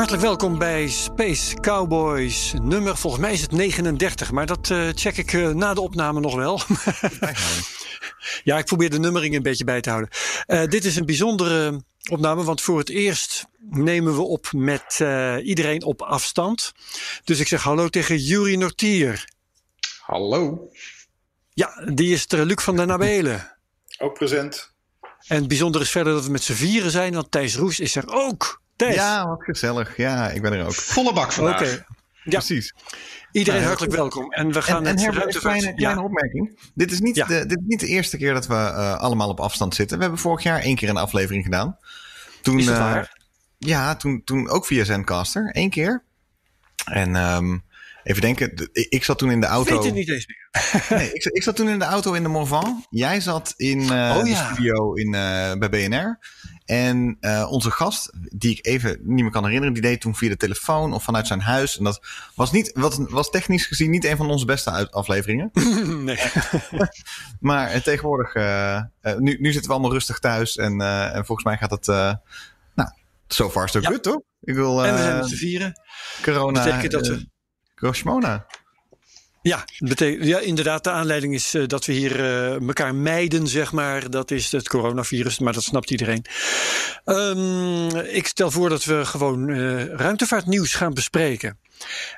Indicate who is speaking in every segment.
Speaker 1: Hartelijk welkom bij Space Cowboys. Nummer, volgens mij is het 39, maar dat eh, check ik eh, na de opname nog wel. ja, ik probeer de nummering een beetje bij te houden. Eh, dit is een bijzondere opname, want voor het eerst nemen we op met eh, iedereen op afstand. Dus ik zeg hallo tegen Juri Nortier.
Speaker 2: Hallo.
Speaker 1: Ja, die is er, Luc van der Nabelen.
Speaker 2: Ook present.
Speaker 1: En het bijzondere is verder dat we met z'n vieren zijn, want Thijs Roes is er ook. Thijs.
Speaker 3: Ja, wat gezellig. Ja, ik ben er ook.
Speaker 2: Volle bak vandaag.
Speaker 1: Oké. Ja,
Speaker 3: Precies.
Speaker 1: iedereen
Speaker 3: Ja,
Speaker 1: hartelijk welkom. En we gaan
Speaker 3: En, en Herbert, een kleine, kleine
Speaker 1: Ja.
Speaker 3: opmerking. Dit is, niet
Speaker 1: Ja.
Speaker 3: de, dit is niet de eerste keer dat we eh, allemaal op afstand zitten. We hebben vorig jaar één keer een aflevering gedaan. Toen,
Speaker 1: Is dat
Speaker 3: eh,
Speaker 1: waar?
Speaker 3: ja, toen, toen ook via Zencaster. Eén keer. En ehm, even denken. de- ik, zat toen in de
Speaker 1: Ik
Speaker 3: auto.
Speaker 1: weet het niet eens meer.
Speaker 3: Nee, ik, zat- ik zat toen in de auto in de Morvan. Jij zat in eh,
Speaker 1: Oh,
Speaker 3: de
Speaker 1: ja.
Speaker 3: studio in, eh, bij BNR. En eh, onze gast, die ik even niet meer kan herinneren, die deed toen via de telefoon of vanuit zijn huis. En dat was, niet, wat, was technisch gezien niet een van onze beste afleveringen.
Speaker 1: nee.
Speaker 3: Maar eh, tegenwoordig, eh, nu, nu zitten we allemaal rustig thuis. En, en volgens mij gaat het, nou, so far so
Speaker 1: Ja.
Speaker 3: good, toch? Ik wil,
Speaker 1: En we zijn z'n vieren.
Speaker 3: corona,
Speaker 1: betekent dat we-. Ja, betekent, ja, inderdaad. De aanleiding is eh, dat we hier eh, elkaar mijden, zeg maar. Dat is het coronavirus, maar dat snapt iedereen. Ehm, ik stel voor dat we gewoon eh, ruimtevaartnieuws gaan bespreken.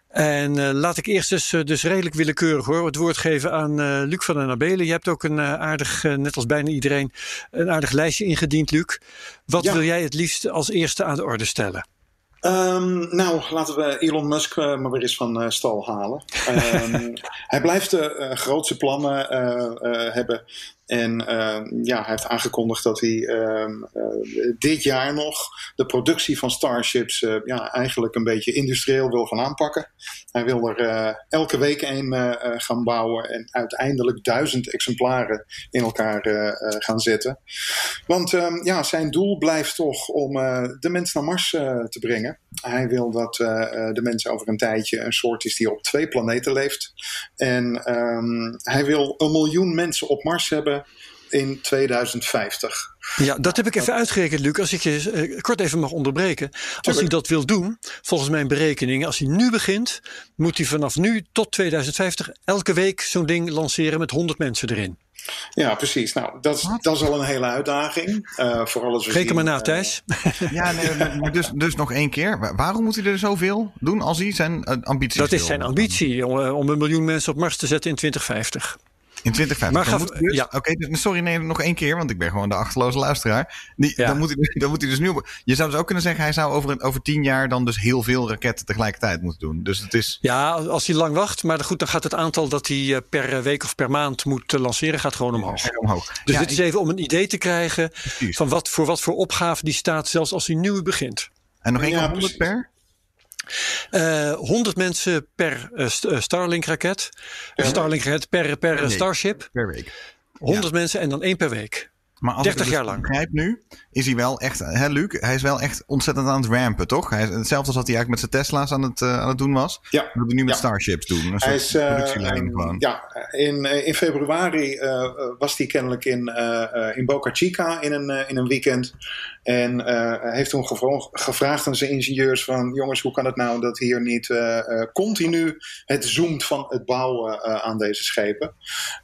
Speaker 1: En laat ik eerst dus, eh, dus redelijk willekeurig hoor, het woord geven aan Luc van den Nabelen. Je hebt ook een aardig, net als bijna iedereen, een aardig lijstje ingediend, Luc. Wat
Speaker 2: Ja.
Speaker 1: wil jij het liefst als eerste aan de orde stellen?
Speaker 2: Ehm, nou, laten we Elon Musk eh, maar weer eens van eh, stal halen. Ehm, hij blijft de eh, grootste plannen hebben. En ehm, ja, hij heeft aangekondigd dat hij ehm, eh, dit jaar nog de productie van Starships eh, ja, eigenlijk een beetje industrieel wil gaan aanpakken. Hij wil er eh, elke week een gaan bouwen en uiteindelijk duizend exemplaren in elkaar gaan zetten. Want ehm, ja, zijn doel blijft toch om de mens naar Mars te brengen. Hij wil dat eh, eh, de mens over een tijdje een soort is die op twee planeten leeft. En ehm, hij wil een miljoen mensen op Mars hebben in 2050.
Speaker 1: Ja, dat heb ik even uitgerekend, Luc. Als ik je eh, kort even mag onderbreken. Als hij dat wil doen, volgens mijn berekeningen, als hij nu begint, moet hij vanaf nu tot 2050 elke week zo'n ding lanceren met 100 mensen erin.
Speaker 2: Ja, precies. Nou, dat is, dat is al een hele uitdaging. Eh vooral als we
Speaker 1: Reken
Speaker 2: zien,
Speaker 1: maar na,
Speaker 2: eh,
Speaker 1: Thijs.
Speaker 3: Ja, nee, maar- maar dus, dus nog één keer. Wa- Waarom moet hij er zoveel doen als hij zijn eh, ambities
Speaker 1: Dat is zijn ambitie, om, om een miljoen mensen op Mars te zetten in 2050.
Speaker 3: In 2050.
Speaker 1: Maar
Speaker 3: moet dus,
Speaker 1: ja.
Speaker 3: Oké, dus- sorry, nee, nog één keer, want ik ben gewoon de achterloze luisteraar. Die,
Speaker 1: Ja.
Speaker 3: dan, moet hij, dus- dan moet hij dus nu... op- Je zou dus ook kunnen zeggen, hij zou over, een- over tien jaar dan dus heel veel raketten tegelijkertijd moeten doen. Dus het is...
Speaker 1: Ja, als hij lang wacht, maar goed, dan gaat het aantal dat hij eh, per eh, week of per maand moet eh, lanceren, gaat gewoon omhoog.
Speaker 3: omhoog.
Speaker 1: Dus
Speaker 3: Ja,
Speaker 1: dit is even om een idee te krijgen
Speaker 3: Precies.
Speaker 1: van wat voor wat voor opgave die staat, zelfs als hij nu begint.
Speaker 3: En nog één
Speaker 2: Ja,
Speaker 3: keer 100
Speaker 2: precies.
Speaker 3: per?
Speaker 1: Eh 100 mensen per eh, eh, Starlink-raket. Starlink-raket per, per. Starship.
Speaker 3: Per week.
Speaker 1: 100 mensen en dan één per week.
Speaker 3: Maar als
Speaker 1: 30
Speaker 3: ik het
Speaker 1: jaar
Speaker 3: dus
Speaker 1: lang.
Speaker 3: begrijp nu, is hij wel echt... Hè, Luc, hij is wel echt ontzettend aan het rampen, toch? Hij is, hetzelfde als wat hij eigenlijk met zijn Tesla's aan het, eh, aan het doen was.
Speaker 2: Ja.
Speaker 3: Dat hij nu met
Speaker 2: Ja.
Speaker 3: Starships doen. Een
Speaker 2: Hij
Speaker 3: soort
Speaker 2: is,
Speaker 3: productielijn gewoon.
Speaker 2: ja, in, eh, in februari was hij kennelijk in, in Boca Chica in een, in een weekend. En eh, hij heeft toen gevra- gevraagd aan zijn ingenieurs van... jongens, hoe kan het nou dat hier niet eh, eh, continu het zoomt van het bouwen eh, aan deze schepen?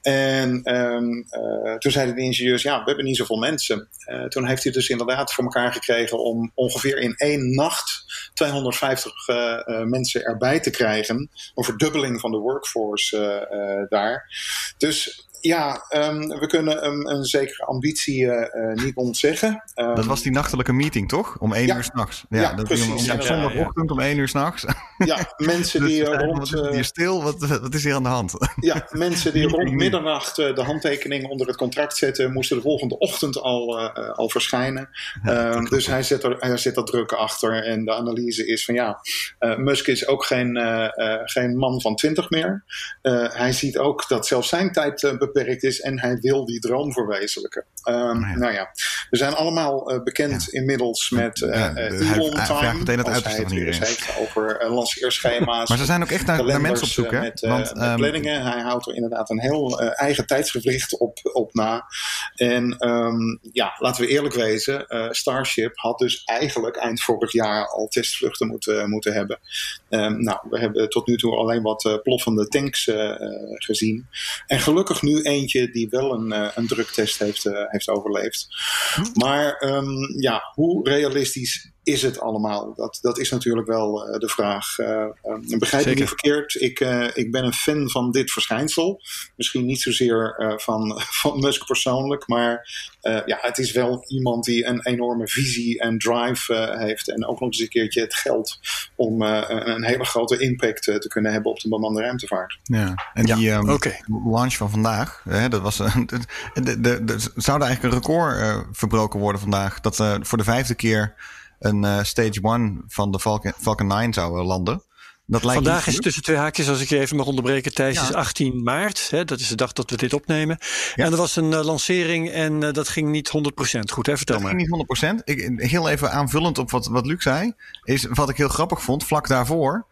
Speaker 2: En ehm, eh, toen zeiden de ingenieurs, ja, we hebben niet zoveel mensen. Eh, toen heeft hij dus inderdaad voor elkaar gekregen om ongeveer in één nacht 250 eh, eh, mensen erbij te krijgen. Een verdubbeling van de workforce daar. Dus ja, ehm, we kunnen hem een zekere ambitie eh, eh, niet ontzeggen. Ehm,
Speaker 3: Dat was die nachtelijke meeting, toch? Om één
Speaker 2: Ja.
Speaker 3: uur s'nachts. Ja,
Speaker 2: Ja,
Speaker 3: dat
Speaker 2: precies.
Speaker 3: Om, op
Speaker 2: ja,
Speaker 3: zondagochtend om één uur s'nachts.
Speaker 2: ja, mensen die
Speaker 3: Dus,
Speaker 2: eh,
Speaker 3: eh,
Speaker 2: rond...
Speaker 3: wat is hier stil? Wat, wat is hier aan de hand?
Speaker 2: Ja, mensen die rond middernacht de handtekening onder het contract zetten, moesten de volgende ochtend al, al verschijnen. Ehm, dus hij zit, er, hij zit er druk achter. En de analyse is van ja, Musk is ook geen, geen man van twintig meer. Hij ziet ook dat zelfs zijn tijd beperkt is en hij wil die droom verwezenlijken. Ehm,
Speaker 3: ja.
Speaker 2: Nou ja, we zijn allemaal eh, bekend inmiddels met eh
Speaker 3: Ja,
Speaker 2: eh,
Speaker 3: hij-
Speaker 2: Elon
Speaker 3: hij vraagt
Speaker 2: Time.
Speaker 3: meteen het uiterste van
Speaker 2: heeft over lanceerschema's.
Speaker 3: Maar ze zijn ook echt naar, mensen op zoek, hè?
Speaker 2: Met,
Speaker 3: Want,
Speaker 2: met
Speaker 3: ehm,
Speaker 2: planningen. Hij houdt er inderdaad een heel eigen tijdsgevricht op, op na. En ehm, ja, laten we eerlijk wezen. Starship had dus eigenlijk eind vorig jaar al testvluchten moeten, moeten hebben. Nou, we hebben tot nu toe alleen wat ploffende tanks gezien. En gelukkig nu eentje die wel een, een druktest heeft, eh, heeft overleefd. Maar ehm, ja, hoe realistisch is het allemaal? Dat, dat is natuurlijk wel eh, de vraag. Eh, eh, begrijp
Speaker 1: Zeker.
Speaker 2: niet verkeerd. Ik, eh, ik ben een fan van dit verschijnsel. Misschien niet zozeer eh, van, van Musk persoonlijk. Maar eh, ja, het is wel iemand die een enorme visie en drive eh, heeft. En ook nog eens een keertje het geld om eh, een een hele grote impact te kunnen hebben op de bemande ruimtevaart.
Speaker 3: Ja, en
Speaker 1: Ja,
Speaker 3: die ehm, launch van vandaag, hè, dat was, een- de, de, de, zou er eigenlijk een record eh, verbroken worden vandaag. Dat eh, voor de vijfde keer een eh, stage one van de Falcon, Falcon 9 zou eh, landen. Dat lijkt
Speaker 1: Vandaag is tussen twee haakjes, als ik je even mag onderbreken. Thijs
Speaker 3: Ja.
Speaker 1: is 18 maart. Hè, dat is de dag dat we dit opnemen.
Speaker 3: Ja.
Speaker 1: En er was een eh, lancering en dat ging niet 100% goed. Hè? Vertel
Speaker 3: Dat
Speaker 1: maar.
Speaker 3: ging niet 100%. Ik, heel even aanvullend op wat, wat Luc zei. Is wat ik heel grappig vond. Vlak daarvoor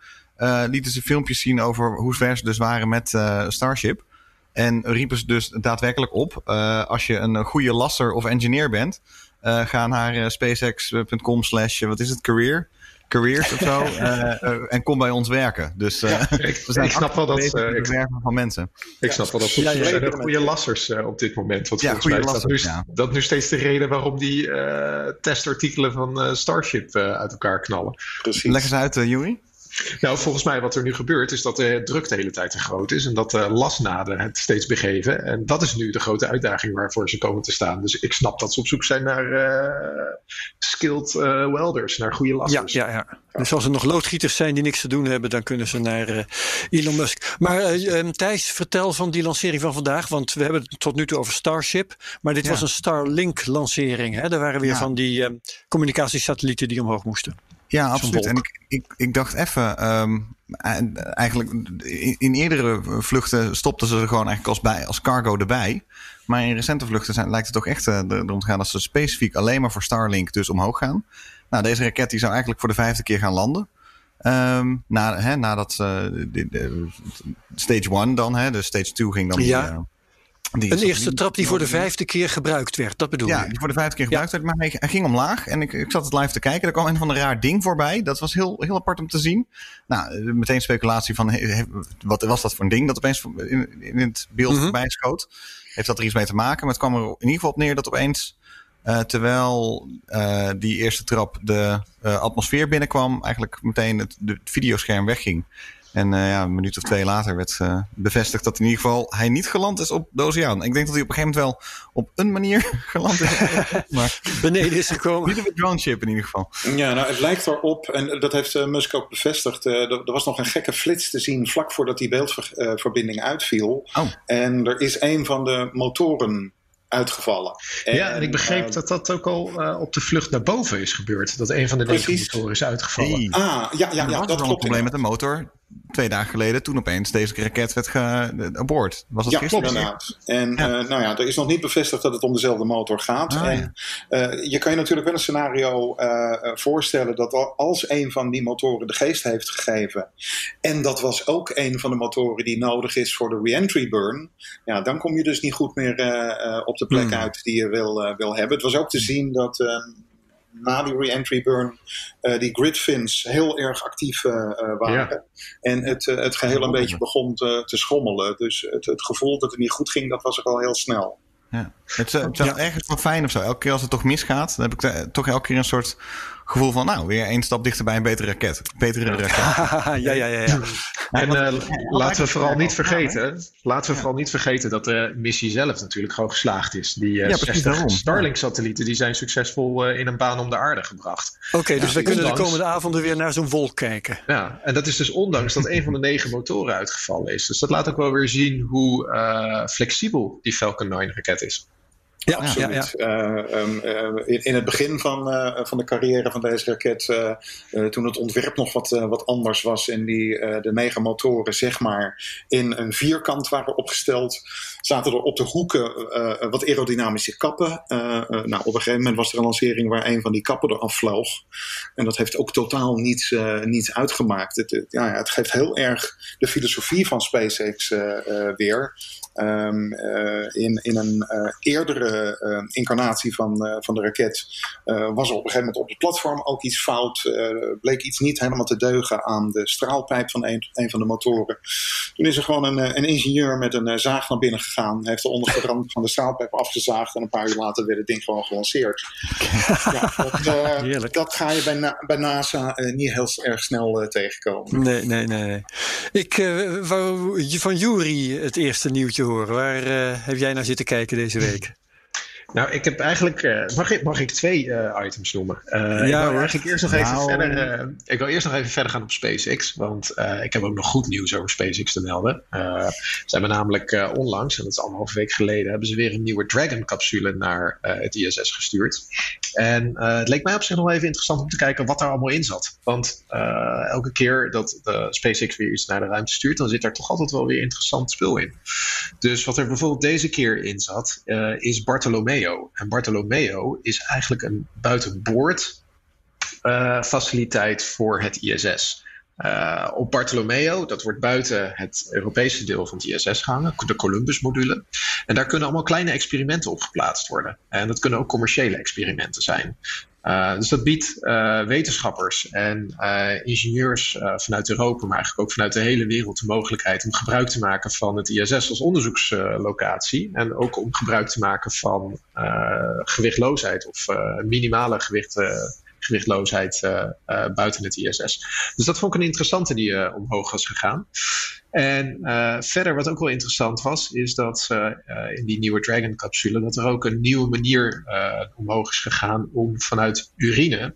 Speaker 3: lieten ze filmpjes zien over hoe ver ze dus waren met Starship. En riepen ze dus daadwerkelijk op. als je een goede lasser of engineer bent. Eh, ga naar eh, spacex.com slash wat is het career. Careers of zo. eh, eh, en kom bij ons werken. Dus eh,
Speaker 4: Ik,
Speaker 3: we
Speaker 4: ik snap wel dat, eh, ik,
Speaker 3: werven van mensen.
Speaker 4: ik snap wel dat
Speaker 2: Ja, ja,
Speaker 4: zijn
Speaker 2: ja.
Speaker 4: goede lassers eh, op dit moment. Want
Speaker 3: Ja,
Speaker 4: volgens mij
Speaker 3: goede
Speaker 4: is dat nu, dat nu steeds de reden waarom die eh, testartikelen van eh, Starship eh, uit elkaar knallen.
Speaker 2: Precies.
Speaker 3: Leg eens uit, uh, Yuri.
Speaker 4: Nou, volgens mij wat er nu gebeurt is dat de druk de hele tijd te groot is en dat de lasnaden het steeds begeven. En dat is nu de grote uitdaging waarvoor ze komen te staan. Dus ik snap dat ze op zoek zijn naar eh, skilled eh, welders, naar goede
Speaker 1: Ja,
Speaker 4: lassers.
Speaker 1: ja, ja. Dus als er nog loodgieters zijn die niks te doen hebben, dan kunnen ze naar eh, Elon Musk. Maar eh, eh, Thijs, vertel van die lancering van vandaag. Want we hebben het tot nu toe over Starship. Maar dit
Speaker 3: Ja.
Speaker 1: was een Starlink-lancering. Hè? Er waren weer
Speaker 3: Ja.
Speaker 1: van die eh, communicatiesatellieten die omhoog moesten.
Speaker 3: Ja, absoluut. En ik, ik, ik dacht even, ehm, en eigenlijk in, in eerdere vluchten stopten ze er gewoon eigenlijk als, bij, als cargo erbij. Maar in recente vluchten zijn, lijkt het toch echt eh, erom te gaan dat ze specifiek alleen maar voor Starlink dus omhoog gaan. Nou, deze raket die zou eigenlijk voor de vijfde keer gaan landen. Ehm, na, hè, nadat ze de, de- stage 1 dan, hè, de stage 2 ging dan. die,
Speaker 1: Ja.
Speaker 3: Die
Speaker 1: Een eerste trap die voor de vijfde keer gebruikt werd. Dat bedoel
Speaker 3: ja,
Speaker 1: je?
Speaker 3: die voor de vijfde keer gebruikt werd. Maar hij, hij ging omlaag en ik, ik zat het live te kijken. Er kwam een van een raar ding voorbij. Dat was heel, heel apart om te zien. Nou, eh, meteen speculatie van he- he- wat was dat voor een ding dat opeens in, in het beeld
Speaker 1: Mhm.
Speaker 3: voorbij schoot. Heeft dat er iets mee te maken? Maar het kwam er in ieder geval op neer dat opeens, eh, terwijl eh, die eerste trap de atmosfeer binnenkwam, eigenlijk meteen het, de, het videoscherm wegging. En eh, ja, een minuut of twee later werd eh, bevestigd dat in ieder geval hij niet geland is op de oceaan. Ik denk dat hij op een gegeven moment wel op een manier geland is. maar
Speaker 1: Beneden is gekomen.
Speaker 3: niet op een drone ship in ieder geval.
Speaker 2: Ja, nou, het lijkt erop, en dat heeft eh, Musk ook bevestigd. eh, er, was nog een gekke flits te zien vlak voordat die beeldverbinding uitviel.
Speaker 3: Oh.
Speaker 2: En er is een van de motoren uitgevallen.
Speaker 4: Ja, en ik begreep dat dat ook al eh, op de vlucht naar boven is gebeurd. Dat een van de negenmotoren is uitgevallen.
Speaker 3: Hey.
Speaker 2: Ah, ja, ja, ja
Speaker 3: was
Speaker 2: dat
Speaker 3: wel een
Speaker 2: klopt.
Speaker 3: probleem met de motor. Twee dagen geleden, toen opeens deze raket werd ge, aboord. Was dat
Speaker 2: Ja,
Speaker 3: gisteren?
Speaker 2: inderdaad. En
Speaker 3: Ja.
Speaker 2: eh, nou ja, er is nog niet bevestigd dat het om dezelfde motor gaat.
Speaker 3: Ah,
Speaker 2: en eh, je kan je natuurlijk wel een scenario eh, eh, voorstellen dat al- als een van die motoren de geest heeft gegeven, en dat was ook een van de motoren die nodig is voor de re-entry burn, ja, dan kom je dus niet goed meer eh, eh, op de plek
Speaker 3: Hmm.
Speaker 2: uit die je wil, eh, wil hebben. Het was ook te zien dat. Na die re-entry burn eh, die grid fins heel erg actief eh, eh, waren. En het, het geheel een beetje begon te, te schommelen. Dus het, het gevoel dat het niet goed ging, dat was er al heel snel.
Speaker 3: Ja. Het is, het is
Speaker 1: Ja.
Speaker 3: ergens wel fijn of zo. Elke keer als het toch misgaat, dan heb ik toch elke keer een soort gevoel van... nou, weer één stap dichter bij een betere raket. Betere raket.
Speaker 1: ja, ja, ja, ja.
Speaker 4: En eh, laten we vooral niet vergeten, laten we vooral niet vergeten dat de missie zelf natuurlijk gewoon geslaagd is. Die eh
Speaker 3: Ja, precies
Speaker 4: 60
Speaker 3: daarom.
Speaker 4: Starlink-satellieten die zijn succesvol eh, in een baan om de aarde gebracht.
Speaker 1: Oké, dus
Speaker 4: Ja,
Speaker 1: wij kunnen de komende avonden weer naar zo'n wolk kijken.
Speaker 4: Ja, en dat is dus ondanks dat een van de negen motoren uitgevallen is. Dus dat laat ook wel weer zien hoe eh, flexibel die Falcon 9-raket is.
Speaker 2: Ja, absoluut. Eh, ehm, eh, in, in het begin van, eh, van de carrière van deze raket, toen het ontwerp nog wat, wat anders was en die, de negen motoren zeg maar in een vierkant waren opgesteld, zaten er op de hoeken wat aerodynamische kappen. Nou, op een gegeven moment was er een lancering waar een van die kappen eraf vloog. En dat heeft ook totaal niets, niets uitgemaakt. Het, ja, het geeft heel erg de filosofie van SpaceX weer. Ehm, eh, in, in een eerdere eh, incarnatie van, eh, van de raket was er op een gegeven moment op het platform ook iets fout. bleek iets niet helemaal te deugen aan de straalpijp van een, een van de motoren. Toen is er gewoon een, een ingenieur met een zaag naar binnen gegaan. Heeft de onderste rand van de straalpijp afgezaagd. En een paar uur later werd het ding gewoon gelanceerd. ja, dat, ga je bij, Na- bij NASA niet heel erg snel tegenkomen.
Speaker 1: Nee, nee, nee. nee. Ik wou van Jury het eerste nieuwtje horen. Waar heb jij naar zitten kijken deze week?
Speaker 4: Nou, ik heb eigenlijk. eh, mag, ik, mag ik twee eh, items noemen? Ik
Speaker 1: Ja,
Speaker 4: wil
Speaker 1: hoor.
Speaker 4: eigenlijk eerst nog even
Speaker 3: Nou.
Speaker 4: verder. ik wil eerst nog even verder gaan op SpaceX. Want ik heb ook nog goed nieuws over SpaceX te melden. Ze hebben namelijk onlangs, en dat is anderhalf week geleden, hebben ze weer een nieuwe Dragon-capsule naar het ISS gestuurd. En het leek mij op zich nog even interessant om te kijken wat daar allemaal in zat. Want elke keer dat de SpaceX weer iets naar de ruimte stuurt, dan zit daar toch altijd wel weer interessant spul in. Dus wat er bijvoorbeeld deze keer in zat, is Bartolomeo. En Bartolomeo is eigenlijk een buitenboord eh, faciliteit voor het ISS. Eh, op Bartolomeo, dat wordt buiten het Europese deel van het ISS gehangen, de Columbus-module. En daar kunnen allemaal kleine experimenten op geplaatst worden. En dat kunnen ook commerciële experimenten zijn. Uh, dus dat biedt uh, wetenschappers en uh, ingenieurs vanuit Europa, maar eigenlijk ook vanuit de hele wereld, de mogelijkheid om gebruik te maken van het ISS als onderzoekslocatie. En ook om gebruik te maken van gewichtloosheid of minimale gewicht, gewichtloosheid buiten het ISS. Dus dat vond ik een interessante die omhoog was gegaan. En verder, wat ook wel interessant was, is dat in die nieuwe Dragon-capsule, dat er ook een nieuwe manier omhoog is gegaan om vanuit urine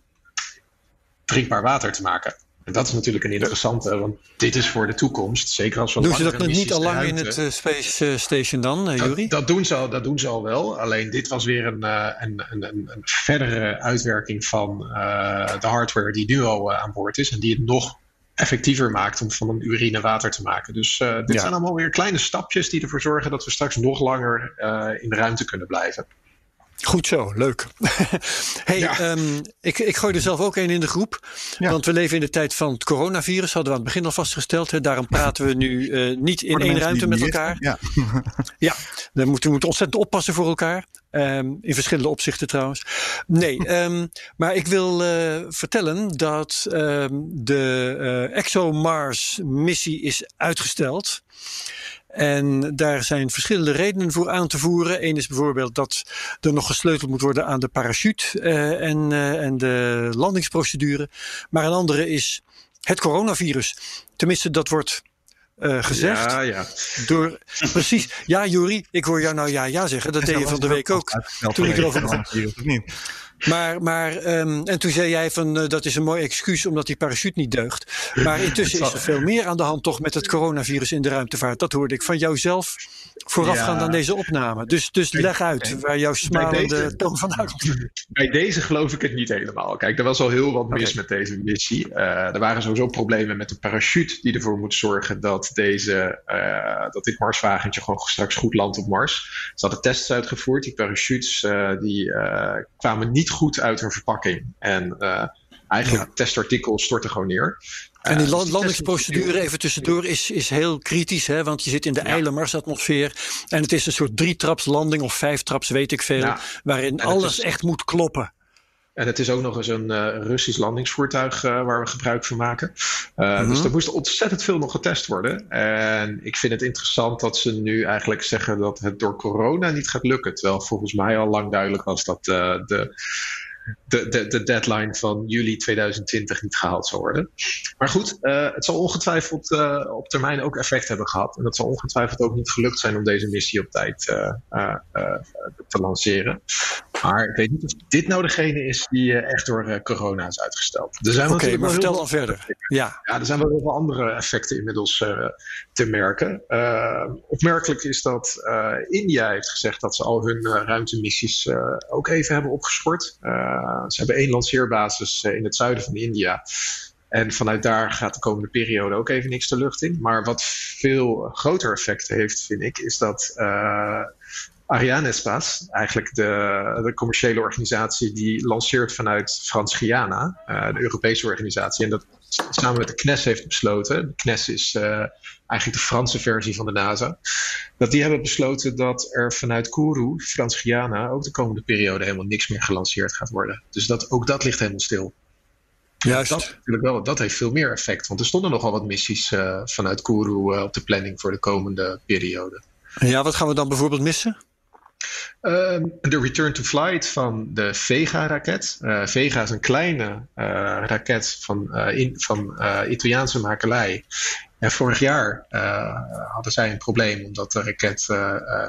Speaker 4: drinkbaar water te maken. En dat is natuurlijk een interessante, want dit is voor de toekomst. Zeker als we
Speaker 1: Doen ze dat niet al lang in het Space Station dan, Jury?
Speaker 4: Dat, dat, doen ze al, dat doen ze al wel. Alleen dit was weer een, een, een, een, een verdere uitwerking van de hardware die nu al aan boord is. En die het nog effectiever maakt om van een urine water te maken. Dus uh, dit
Speaker 1: Ja.
Speaker 4: zijn allemaal weer kleine stapjes die ervoor zorgen dat we straks nog langer uh, in de ruimte kunnen blijven.
Speaker 1: Goed zo, leuk. hey,
Speaker 4: Ja.
Speaker 1: um, ik, ik gooi er zelf ook een in de groep.
Speaker 3: Ja.
Speaker 1: Want we leven in de tijd van het coronavirus, hadden we aan het begin al vastgesteld. Hè. Daarom praten we nu uh, niet in één ruimte met elkaar.
Speaker 3: Ja.
Speaker 1: Ja, we moeten, we moeten ontzettend oppassen voor elkaar. Um, in verschillende opzichten trouwens. Nee, um, maar ik wil uh, vertellen dat de uh, ExoMars-missie is uitgesteld. En daar zijn verschillende redenen voor aan te voeren. Eén is bijvoorbeeld dat er nog gesleuteld moet worden aan de parachute uh, en, en de landingsprocedure. Maar een andere is het coronavirus. Tenminste, dat wordt uh, gezegd.
Speaker 4: Ja, ja.
Speaker 1: Door, precies. Ja, Juri, ik hoor jou nou ja, ja zeggen. Dat deed je van de week ook. Toen ik erover begon. Maar, maar um, en toen zei jij van uh, dat is een mooi excuus omdat die parachute niet deugt. Maar intussen is er veel meer aan de hand toch met het coronavirus in de ruimtevaart. Dat hoorde ik van jou zelf voorafgaand
Speaker 4: Ja.
Speaker 1: aan deze opname. Dus, dus leg uit waar jouw smalende toon vandaan komt.
Speaker 4: Bij deze geloof ik het niet helemaal. Kijk, er was al heel wat mis met deze missie. Uh, er waren sowieso problemen met de parachute die ervoor moet zorgen dat, deze, uh, dat dit Marswagentje gewoon straks goed landt op Mars. Ze hadden tests uitgevoerd. Die parachutes die, kwamen niet goed uit hun verpakking. En uh, eigenlijk het testartikel stortte gewoon neer.
Speaker 1: En die la-
Speaker 4: dus
Speaker 1: landingsprocedure, even tussendoor, is, is heel kritisch. Hè? Want je zit in de ijle Marsatmosfeer. En het is een soort drietrapslanding of vijftraps, weet ik veel.
Speaker 4: Ja.
Speaker 1: Waarin alles
Speaker 4: is-
Speaker 1: echt moet kloppen.
Speaker 4: En het is ook nog eens een eh, Russisch landingsvoertuig eh, waar we gebruik van maken. Eh,
Speaker 1: Mhm.
Speaker 4: Dus er moest ontzettend veel nog getest worden. En ik vind het interessant dat ze nu eigenlijk zeggen dat het door corona niet gaat lukken. Terwijl volgens mij al lang duidelijk was dat de, de, de, de deadline van juli 2020 niet gehaald zou worden. Maar goed, uh, het zal ongetwijfeld uh, op termijn ook effect hebben gehad. En dat zal ongetwijfeld ook niet gelukt zijn om deze missie op tijd uh, te lanceren. Maar ik weet niet of dit nou degene is die echt door corona is uitgesteld.
Speaker 1: Oké, okay, maar vertel dan verder. Ja.
Speaker 4: ja, er zijn wel heel veel andere effecten inmiddels te merken. opmerkelijk is dat India heeft gezegd dat ze al hun ruimtemissies ook even hebben opgeschort. Ze hebben één lanceerbasis in het zuiden van India. En vanuit daar gaat de komende periode ook even niks de lucht in. Maar wat veel groter effect heeft, vind ik, is dat uh, Arianespace, eigenlijk de, de, commerciële organisatie die lanceert vanuit Frans-Guyana, de Europese organisatie, en dat samen met de CNES heeft besloten. De CNES is uh, eigenlijk de Franse versie van de NASA. Dat die hebben besloten dat er vanuit Kourou, Frans-Guyana, ook de komende periode helemaal niks meer gelanceerd gaat worden. Dus dat, ook dat ligt helemaal stil.
Speaker 1: Juist.
Speaker 4: Dat, natuurlijk wel, dat heeft veel meer effect. Want er stonden nogal wat missies uh, vanuit Kourou uh, op de planning voor de komende periode.
Speaker 1: Ja, wat gaan we dan bijvoorbeeld missen?
Speaker 4: Uh, de return to flight van de Vega-raket. Uh, Vega is een kleine raket van, in, van Italiaanse makelij. En vorig jaar hadden zij een probleem omdat de raket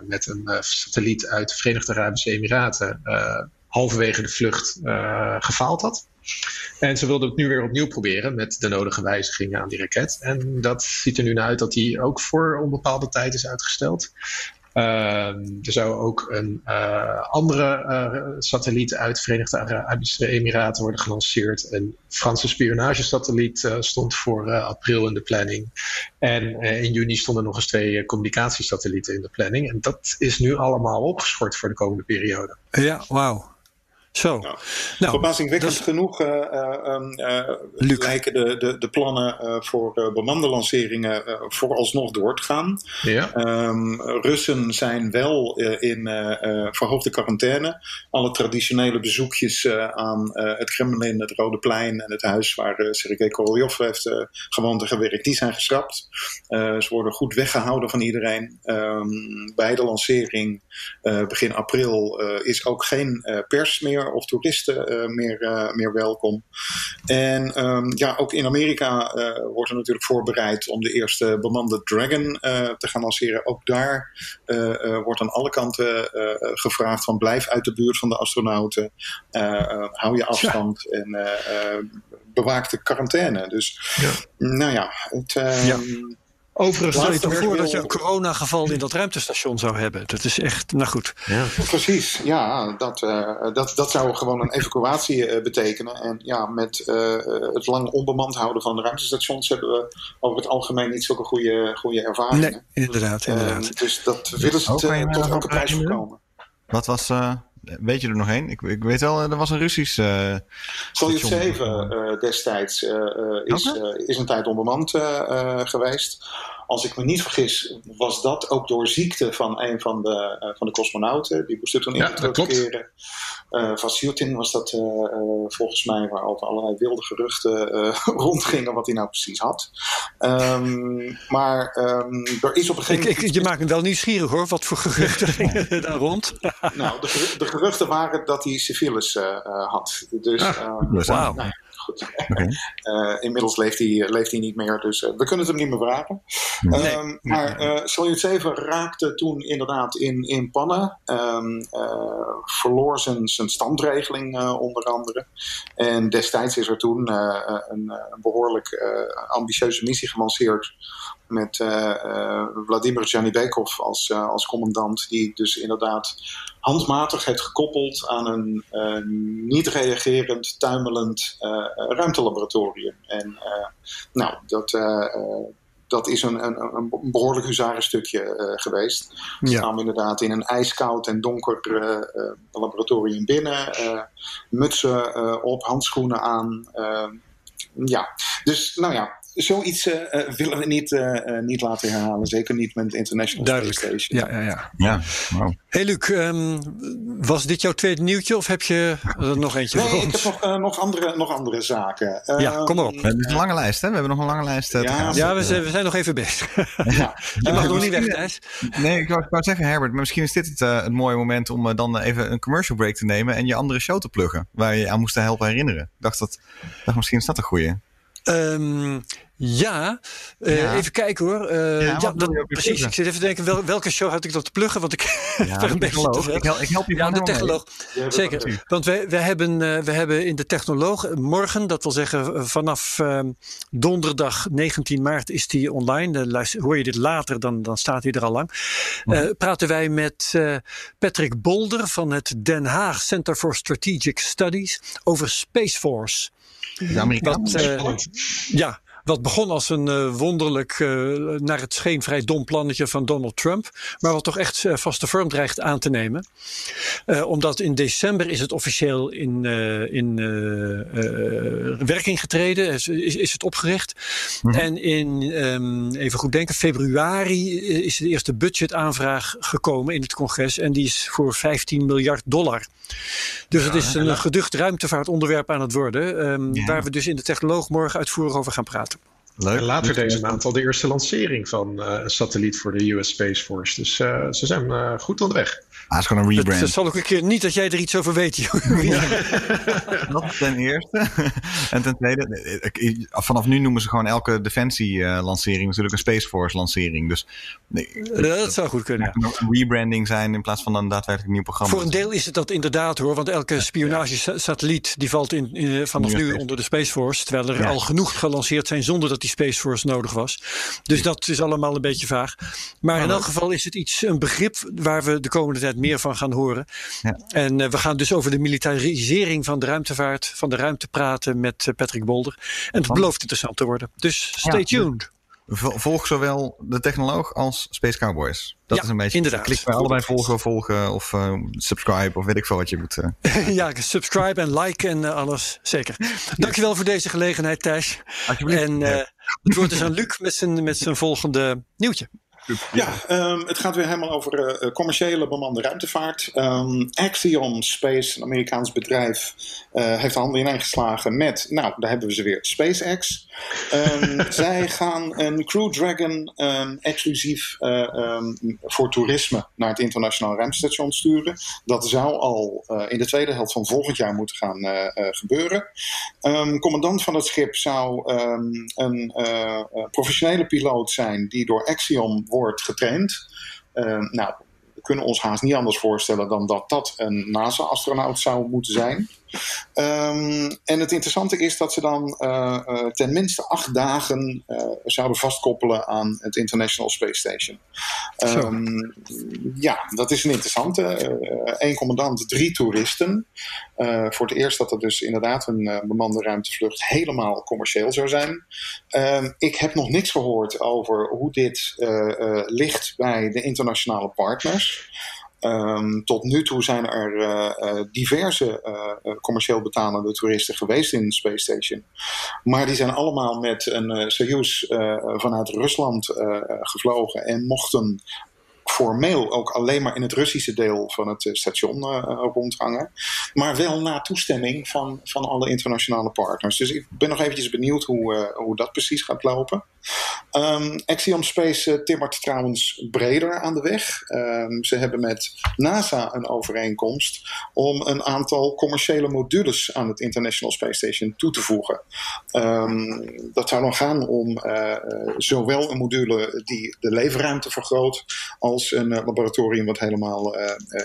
Speaker 4: met een satelliet uit de Verenigde Arabische Emiraten halverwege de vlucht gefaald had. En ze wilden het nu weer opnieuw proberen met de nodige wijzigingen aan die raket. En dat ziet er nu naar uit dat die ook voor onbepaalde tijd is uitgesteld. Uh, er zou ook een uh, andere uh, satelliet uit de Verenigde Arabische Emiraten worden gelanceerd. Een Franse spionagesatelliet eh, stond voor april in de planning. En in juni stonden nog eens twee communicatiesatellieten in de planning. En dat is nu allemaal opgeschort voor de komende periode.
Speaker 1: Ja, wauw. Zo.
Speaker 2: Nou, nou, verbazingwekkend dat... genoeg uh, uh, lijken de, de, de plannen voor bemande lanceringen vooralsnog door te gaan.
Speaker 4: Ja.
Speaker 2: Um, Russen zijn wel in verhoogde quarantaine. Alle traditionele bezoekjes aan het Kremlin, het Rode Plein en het huis waar Sergei Korolev heeft gewoond en gewerkt, die zijn geschrapt. ze worden goed weggehouden van iedereen. Um, bij de lancering begin april is ook geen pers meer of toeristen uh, meer, uh, meer welkom. En um, ja, ook in Amerika uh, wordt er natuurlijk voorbereid om de eerste bemande Dragon te gaan lanceren. Ook daar wordt aan alle kanten gevraagd van blijf uit de buurt van de astronauten. hou je afstand ja. en bewaak de quarantaine. Dus ja. nou ja, het,
Speaker 1: ja. Ehm, Overigens stel je toch voor dat je een coronageval in dat ruimtestation zou hebben. Dat is echt, nou goed.
Speaker 2: Ja. Precies, ja, dat, uh, dat, dat zou gewoon een evacuatie uh, betekenen. En ja, met uh, het lang onbemand houden van de ruimtestations hebben we over het algemeen niet zulke goede, goede ervaringen.
Speaker 1: Nee, inderdaad, inderdaad.
Speaker 2: dus dat willen ze tot elke prijs voorkomen.
Speaker 3: Wat was Weet je er nog één? Ik, ik, weet wel, er was een Russisch. Uh,
Speaker 2: Soyuz 7 uh, destijds uh, is, okay. is een tijd onbemand geweest als ik me niet vergis, was dat ook door ziekte van een van de, uh, van de cosmonauten. Die moest toen in ja, terugkeren. Uh, Vasiltin was dat uh, volgens mij, waar altijd allerlei wilde geruchten rondgingen wat hij nou precies had. Um, maar um, er is op een gegeven moment.
Speaker 1: Ik, je maakt me wel nieuwsgierig hoor, wat voor geruchten gingen daar rond?
Speaker 2: nou, de, de, geruchten waren dat hij syfilis had. Dus, ah,
Speaker 3: um, wow. nou,
Speaker 2: goed. Okay. Uh, inmiddels leeft hij, leeft hij niet meer, dus uh, we kunnen het hem niet meer vragen. Nee. Um, maar uh, Salyut 7 raakte toen inderdaad in, in pannen. Um, verloor zijn, zijn standregeling onder andere. En destijds is er toen een, een, behoorlijk ambitieuze missie gelanceerd met uh, Vladimir Janibekov als, uh, als commandant, die dus inderdaad handmatig heeft gekoppeld aan een uh, niet reagerend, tuimelend ruimtelaboratorium. En nou, dat, dat is een, een, een behoorlijk huzarenstukje uh, geweest. We ja. staan inderdaad in een ijskoud en donker uh, laboratorium binnen. mutsen op, handschoenen aan ja, dus nou ja, zoiets uh, willen we niet, uh, niet laten herhalen. Zeker niet met de International
Speaker 1: Duidelijk.
Speaker 2: Space Station.
Speaker 1: Ja, ja, ja.
Speaker 3: Ja, wow.
Speaker 1: Hey Luc, um, was dit jouw tweede nieuwtje of heb je er nog eentje
Speaker 2: nee,
Speaker 1: voor
Speaker 2: ik
Speaker 1: ons?
Speaker 2: heb nog, uh, nog, andere, nog andere zaken.
Speaker 1: Ja, kom maar op.
Speaker 3: Het is een lange lijst, hè? We hebben nog een lange lijst uh,
Speaker 2: Ja,
Speaker 3: te gaan.
Speaker 1: Ja, we zijn, we zijn nog even bezig.
Speaker 2: Ja.
Speaker 1: Je mag nog niet weg, Thijs.
Speaker 3: Nee, ik wou, ik wou zeggen, Herbert, maar misschien is dit het, uh, het mooie moment om uh, dan even een commercial break te nemen en je andere show te pluggen, waar je aan moest helpen herinneren. Ik dacht dat, dacht misschien is dat een goeie.
Speaker 1: Um, ja, uh,
Speaker 3: Ja.
Speaker 1: even kijken hoor. Uh,
Speaker 3: Ja,
Speaker 1: dat, precies.
Speaker 3: pluggen?
Speaker 1: Ik zit even te denken, wel, welke show had ik dat te pluggen? Want ik
Speaker 3: Ja,
Speaker 1: ben een beetje te.
Speaker 3: Ik, hel- ik help je
Speaker 1: Ja, de technoloog. Zeker. Want wij, wij, hebben, uh, we hebben in de technoloog morgen, dat wil zeggen vanaf uh, donderdag 19 maart is die online. Dan luister, hoor je dit later, dan, dan staat hij er al lang. Uh, praten wij met Patrick Bolder van het Den Haag Center for Strategic Studies over Space Force.
Speaker 3: De Amerikanen.
Speaker 1: Wat, uh, ja, wat begon als een uh, wonderlijk, uh, naar het scheen vrij dom plannetje van Donald Trump. Maar wat toch echt uh, vaste vorm dreigt aan te nemen. omdat in december is het officieel in, in werking getreden. Is, is, is het opgericht.
Speaker 3: Mhm.
Speaker 1: En in, um, even goed denken, februari is de eerste budgetaanvraag gekomen in het congres. En die is voor 15 miljard dollar. Dus het is een geducht ruimtevaartonderwerp aan het worden. Um,
Speaker 3: Ja.
Speaker 1: Waar we dus in de technoloog morgen uitvoerig over gaan praten.
Speaker 3: Leuk.
Speaker 4: En later deze maand al de eerste lancering van uh, een satelliet voor de US Space Force. Dus uh, ze zijn uh, goed onderweg.
Speaker 3: Ah, het is gewoon een rebrand.
Speaker 1: dat zal ook een keer niet dat jij er iets over weet.
Speaker 3: Dat ten eerste. en ten tweede, vanaf nu noemen ze gewoon elke defensie-lancering natuurlijk een Space Force-lancering. Dus nee,
Speaker 1: Ja, dat zou goed kunnen.
Speaker 3: ook een rebranding zijn in plaats van een daadwerkelijk nieuw programma.
Speaker 1: Voor een deel is het dat inderdaad hoor, want elke spionagesatelliet die valt in, in, vanaf
Speaker 3: Ja,
Speaker 1: nu onder de Space Force, terwijl er
Speaker 3: Ja.
Speaker 1: al genoeg gelanceerd zijn zonder dat die Space Force nodig was. Dus dat is allemaal een beetje vaag. Maar in elk geval is het iets, een begrip waar we de komende tijd meer van gaan horen.
Speaker 3: Ja.
Speaker 1: En uh, we gaan dus over de militarisering van de ruimtevaart, van de ruimte praten met uh, Patrick Bolder. En het belooft interessant te worden. Dus stay
Speaker 3: Ja.
Speaker 1: tuned.
Speaker 3: Vol- Volg zowel de technoloog als Space Cowboys. Dat
Speaker 1: Ja,
Speaker 3: is een beetje.
Speaker 1: inderdaad.
Speaker 3: Klik bij allebei volgen, volgen of uh, subscribe of weet ik veel wat je moet. Uh.
Speaker 1: ja, subscribe en like en uh, alles. Zeker. Dankjewel voor deze gelegenheid, Thijs. En het woord is aan Luc met zijn, met zijn volgende nieuwtje.
Speaker 2: Ja, um, het gaat weer helemaal over uh, commerciële bemande ruimtevaart. Um, Axiom Space, een Amerikaans bedrijf, uh, heeft de handen ineengeslagen met, nou, daar hebben we ze weer, SpaceX. Um, zij gaan een Crew Dragon exclusief uh, voor toerisme naar het internationaal ruimtestation sturen. Dat zou al in de tweede helft van volgend jaar moeten gaan gebeuren. commandant van het schip zou een professionele piloot zijn die door Axiom wordt getraind. Uh, nou, we kunnen ons haast niet anders voorstellen dan dat dat een NASA-astronaut zou moeten zijn. Um, en het interessante is dat ze dan uh, uh, ten minste acht dagen uh, zouden vastkoppelen aan het International Space Station. Um, ja, dat is een interessante. Eén commandant, drie toeristen. voor het eerst dat het dus inderdaad een bemande ruimtevlucht helemaal commercieel zou zijn. Um, ik heb nog niks gehoord over hoe dit ligt bij de internationale partners. Um, tot nu toe zijn er uh, uh, diverse uh, commercieel betalende toeristen geweest in Space Station. Maar die zijn allemaal met een Soyuz vanuit Rusland gevlogen en mochten formeel ook alleen maar in het Russische deel van het station uh, rondhangen. Maar wel na toestemming van, van alle internationale partners. Dus ik ben nog eventjes benieuwd hoe, uh, hoe dat precies gaat lopen. Um, Axiom Space uh, timmert trouwens breder aan de weg. Um, ze hebben met NASA een overeenkomst om een aantal commerciële modules aan het International Space Station toe te voegen. Um, dat zou dan gaan om uh, zowel een module die de leefruimte vergroot, als een laboratorium wat helemaal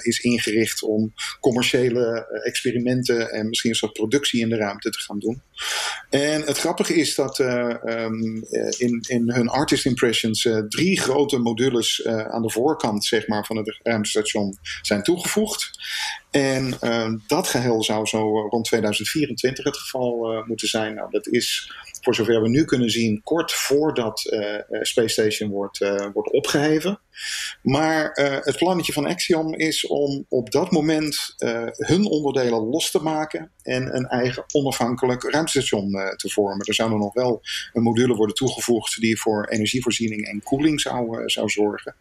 Speaker 2: is ingericht om commerciële experimenten en misschien een soort productie in de ruimte te gaan doen. En het grappige is dat in, in hun artist impressions uh, drie grote modules uh, aan de voorkant zeg maar, van het ruimtestation zijn toegevoegd. En uh, dat geheel zou zo rond 2024 het geval uh, moeten zijn. Nou, dat is voor zover we nu kunnen zien, kort voordat uh, Space Station wordt, wordt opgeheven. Maar het plannetje van Axiom is om op dat moment hun onderdelen los te maken en een eigen onafhankelijk ruimtestation te vormen. Er zou er nog wel een module worden toegevoegd die voor energievoorziening en koeling zou, zou zorgen.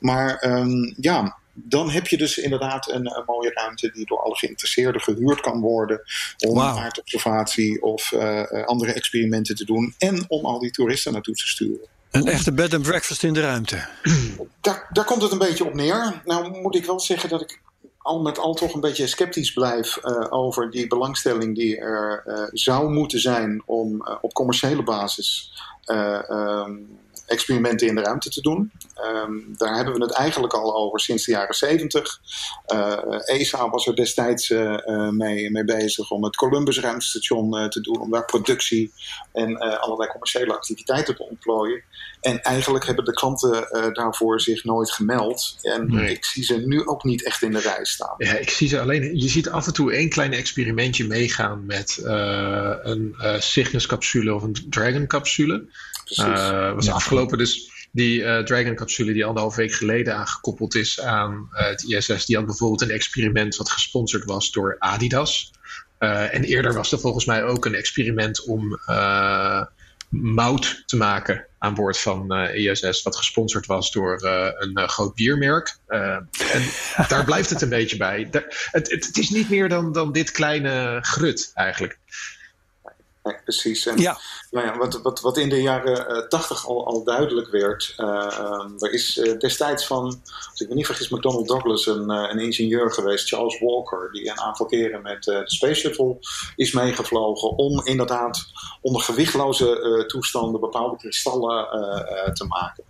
Speaker 2: Maar um, ja, dan heb je dus inderdaad een, een, mooie ruimte die door alle geïnteresseerden gehuurd kan worden om wow. aardobservatie of uh, andere experimenten te doen en om al die toeristen naartoe te sturen.
Speaker 1: Een echte bed and breakfast in de ruimte.
Speaker 2: Daar, daar komt het een beetje op neer. Nou moet ik wel zeggen dat ik al met al toch een beetje sceptisch blijf uh, over die belangstelling die er uh, zou moeten zijn om op commerciële basis um, experimenten in de ruimte te doen. Um, daar hebben we het eigenlijk al over sinds de jaren 70. Uh, ESA was er destijds uh, mee, mee, bezig om het Columbus ruimtestation uh, te doen, om daar productie en allerlei commerciële activiteiten te ontplooien. En eigenlijk hebben de klanten daarvoor zich nooit gemeld. En nee. ik zie ze nu ook niet echt in de rij staan.
Speaker 4: Ja, ik zie ze alleen. Je ziet af en toe één klein experimentje meegaan met een Cygnus-capsule of een Dragon-capsule. Uh, was ja. afgelopen dus die uh, Dragon-capsule die anderhalf week geleden aangekoppeld is aan uh, het ISS. Die had bijvoorbeeld een experiment wat gesponsord was door Adidas. Uh, en eerder was er volgens mij ook een experiment om mout te maken aan boord van ISS. Wat gesponsord was door een groot biermerk. en daar blijft het een beetje bij. Daar, het, het, het, is niet meer dan, dan dit kleine grut eigenlijk.
Speaker 2: Nee, precies. En, ja. Nou ja, wat, wat, wat in de jaren tachtig uh, al, al duidelijk werd, uh, er is uh, destijds van, als ik me niet vergis, McDonnell Douglas een, een ingenieur geweest, Charles Walker, die een aantal keren met de Space Shuttle is meegevlogen om inderdaad onder gewichtloze toestanden bepaalde kristallen te maken.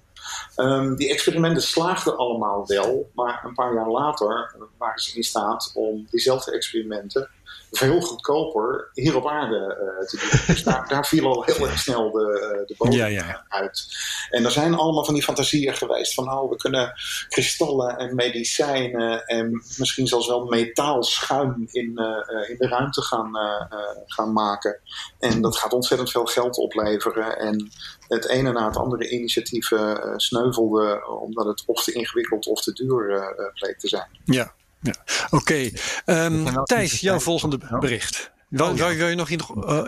Speaker 2: Um, die experimenten slaagden allemaal wel, maar een paar jaar later waren ze in staat om diezelfde experimenten veel goedkoper hier op aarde uh, te doen. Dus daar, daar, viel al heel erg snel de, de bodem ja, ja. uit. En er zijn allemaal van die fantasieën geweest van oh, we kunnen kristallen en medicijnen en misschien zelfs wel metaalschuim in, uh, in de ruimte gaan, uh, gaan maken. En dat gaat ontzettend veel geld opleveren. En het ene na het andere initiatief sneuvelde omdat het of te ingewikkeld of te duur bleek te zijn.
Speaker 1: Ja, ja. Oké. Okay. Um, Thijs, jouw volgende bericht. Wil, oh, ja. wil je nog uh,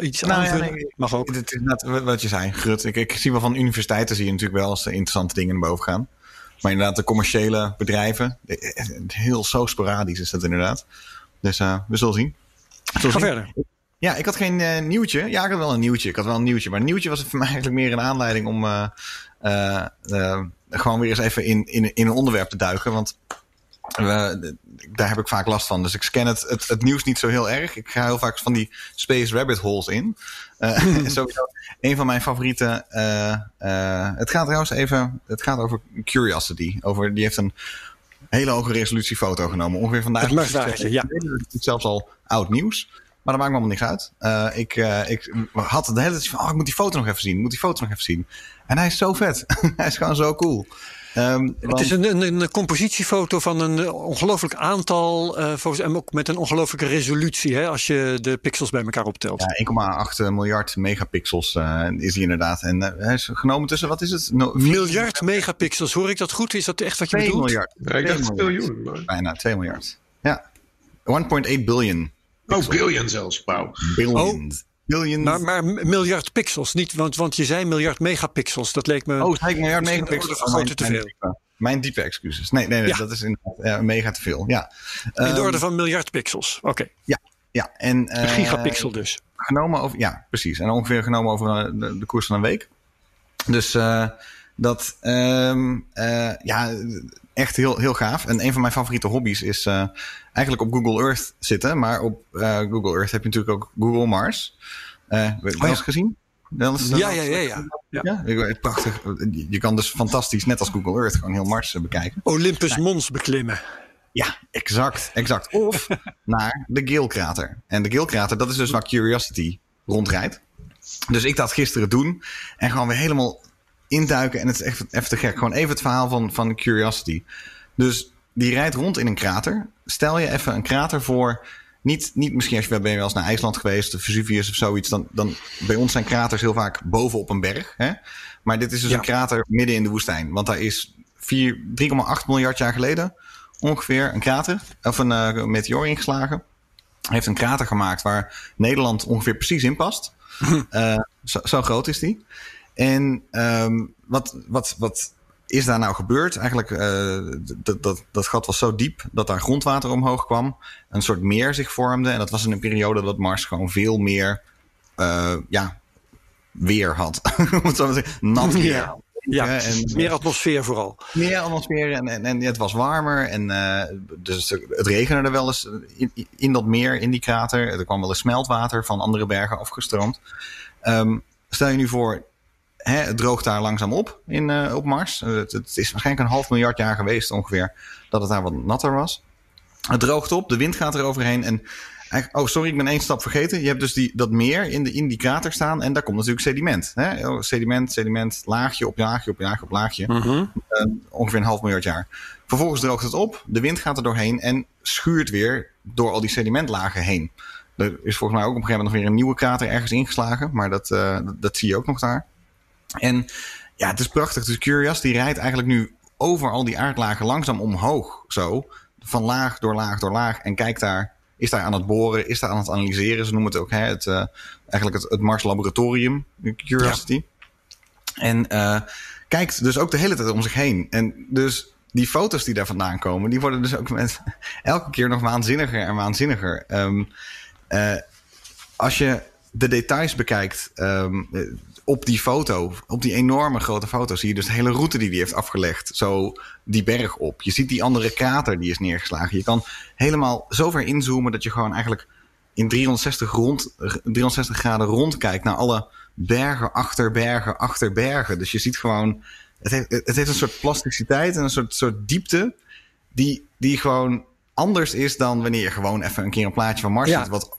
Speaker 1: iets nou, aanvullen? Ja, nee,
Speaker 3: Mag ook. Het is net wat je zei, Grut. Ik, ik zie wel van universiteiten zie je natuurlijk wel eens interessante dingen naar boven gaan. Maar inderdaad, de commerciële bedrijven, heel zo sporadisch is dat inderdaad. Dus uh, we zullen zien.
Speaker 1: We zullen Ga zien. verder.
Speaker 3: Ja, ik had geen uh, nieuwtje. Ja, ik had wel een nieuwtje. Ik had wel een nieuwtje. Maar een nieuwtje was voor mij eigenlijk meer een aanleiding om gewoon weer eens even in, in, in een onderwerp te duiken. Want we, daar heb ik vaak last van. Dus ik scan het, het, het, nieuws niet zo heel erg. Ik ga heel vaak van die space rabbit holes in. Uh, sowieso een van mijn favoriete. Uh, uh, het gaat trouwens even. Het gaat over Curiosity. Over, die heeft een hele hoge resolutie foto genomen. Ongeveer vandaag.
Speaker 1: Het ja.
Speaker 3: Zelfs al oud nieuws. Maar dat maakt me allemaal niks uit. ik, ik had de hele tijd van, oh, ik moet die foto nog even zien. Ik moet die foto nog even zien. En hij is zo vet. hij is gewoon zo cool.
Speaker 1: Um, het is een, een, een, compositiefoto van een ongelooflijk aantal uh, foto's en ook met een ongelooflijke resolutie hè, als je de pixels bij elkaar optelt.
Speaker 3: Ja, 1,8 miljard megapixels uh, is hij inderdaad. En uh, hij is genomen tussen, wat is het?
Speaker 1: No, miljard megapixels, hoor ik dat goed? Is dat echt wat je
Speaker 3: 2
Speaker 1: bedoelt?
Speaker 3: miljard.
Speaker 4: Ja, ik dacht biljoen.
Speaker 3: Bijna 2 miljard. Ja. 1,8 billion.
Speaker 4: Oh, billion zelfs. Wauw.
Speaker 3: Billions.
Speaker 1: Oh. Billion... Maar, maar, miljard pixels, niet, want, want je zei miljard megapixels. Dat leek me.
Speaker 3: Oh, zei ik miljard megapixels?
Speaker 1: Oh, mijn, te veel.
Speaker 3: Mijn diepe, mijn diepe excuses. Nee, nee, nee ja. dat is inderdaad ja, mega te veel. Ja.
Speaker 1: In de um, orde van miljard pixels. Oké. Okay.
Speaker 3: Ja, ja. En,
Speaker 1: uh, een gigapixel dus.
Speaker 3: Genomen over, ja, precies. En ongeveer genomen over de, de koers van een week. Dus uh, dat, um, uh, ja, echt heel, heel gaaf. En een van mijn favoriete hobby's is eigenlijk op Google Earth zitten. Maar op uh, Google Earth heb je natuurlijk ook Google Mars. Uh, wel eens oh, ja. gezien? Wel eens,
Speaker 1: ja, ja, ja, ja, ja.
Speaker 3: ja. Prachtig. Je kan dus fantastisch, net als Google Earth, gewoon heel Mars bekijken.
Speaker 1: Olympus Mons beklimmen.
Speaker 3: Ja, exact, exact. Of naar de Gale-krater. En de Gale-krater, dat is dus waar Curiosity rondrijdt. Dus ik dat gisteren doen. En gewoon weer helemaal induiken. En het is echt even te gek. Gewoon even het verhaal van, van Curiosity. Dus die rijdt rond in een krater. Stel je even een krater voor. Niet, niet misschien als je ben je wel eens naar IJsland geweest, de Vesuvius of zoiets. Dan, dan bij ons zijn kraters heel vaak boven op een berg. Hè? Maar dit is dus
Speaker 1: Ja.
Speaker 3: een krater midden in de woestijn. Want daar is vier- 3,8 miljard jaar geleden ongeveer een krater of een eh, meteor ingeslagen. Heeft een krater gemaakt waar Nederland ongeveer precies in past. Eh, zo, zo groot is die. En ehm, wat, wat, wat is daar nou gebeurd? Eigenlijk, eh, dat, dat, dat gat was zo diep dat daar grondwater omhoog kwam. Een soort meer zich vormde. En dat was in een periode dat Mars gewoon veel meer eh, ja, weer had. Nat weer.
Speaker 1: Ja. Ja,
Speaker 3: En,
Speaker 1: meer atmosfeer vooral.
Speaker 3: meer atmosfeer en, en, en het was warmer. En eh, dus het regende er wel eens in, in dat meer, in die krater. Er kwam wel eens smeltwater van andere bergen afgestroomd. Ehm, stel je nu voor, hè, het droogt daar langzaam op in, eh, op Mars. Eh, het, het is waarschijnlijk een half miljard jaar geweest ongeveer dat het daar wat natter was. Het droogt op, de wind gaat er overheen. En oh, sorry, ik ben één stap vergeten. Je hebt dus die, dat meer in, de, in die krater staan. En daar komt natuurlijk sediment. Hè? Oh, sediment, sediment, laagje op laagje op laagje op laagje. Eh, ongeveer een half miljard jaar. Vervolgens droogt het op, de wind gaat er doorheen en schuurt weer door al die sedimentlagen heen. Er is volgens mij ook op een gegeven moment nog weer een nieuwe krater ergens ingeslagen, maar dat, dat, dat zie je ook nog daar. En ja, het is prachtig. Dus Curiosity rijdt eigenlijk nu over al die aardlagen langzaam omhoog, zo. Van laag door laag door laag. En kijkt daar, is daar aan het boren, is daar aan het analyseren. Ze noemen het ook hè, het, eh, eigenlijk het, het Mars Laboratorium, Curiosity. En eh, kijkt dus ook de hele tijd om zich heen. En dus die foto's die daar vandaan komen, die worden dus ook met elke keer nog waanzinniger en waanzinniger. Ehm, eh, als je de details bekijkt ehm, eh, op die foto, op die enorme grote foto, zie je dus de hele route die hij heeft afgelegd. Zo die berg op. Je ziet die andere krater die is neergeslagen. Je kan helemaal zo ver inzoomen dat je gewoon eigenlijk in 360, rond, 360 graden rondkijkt naar alle bergen achter bergen achter bergen. Dus je ziet gewoon, het heeft, het heeft een soort plasticiteit en een soort, soort diepte die, die gewoon anders is dan wanneer je gewoon even een keer een plaatje van Mars
Speaker 1: Ja.
Speaker 3: ziet. Wat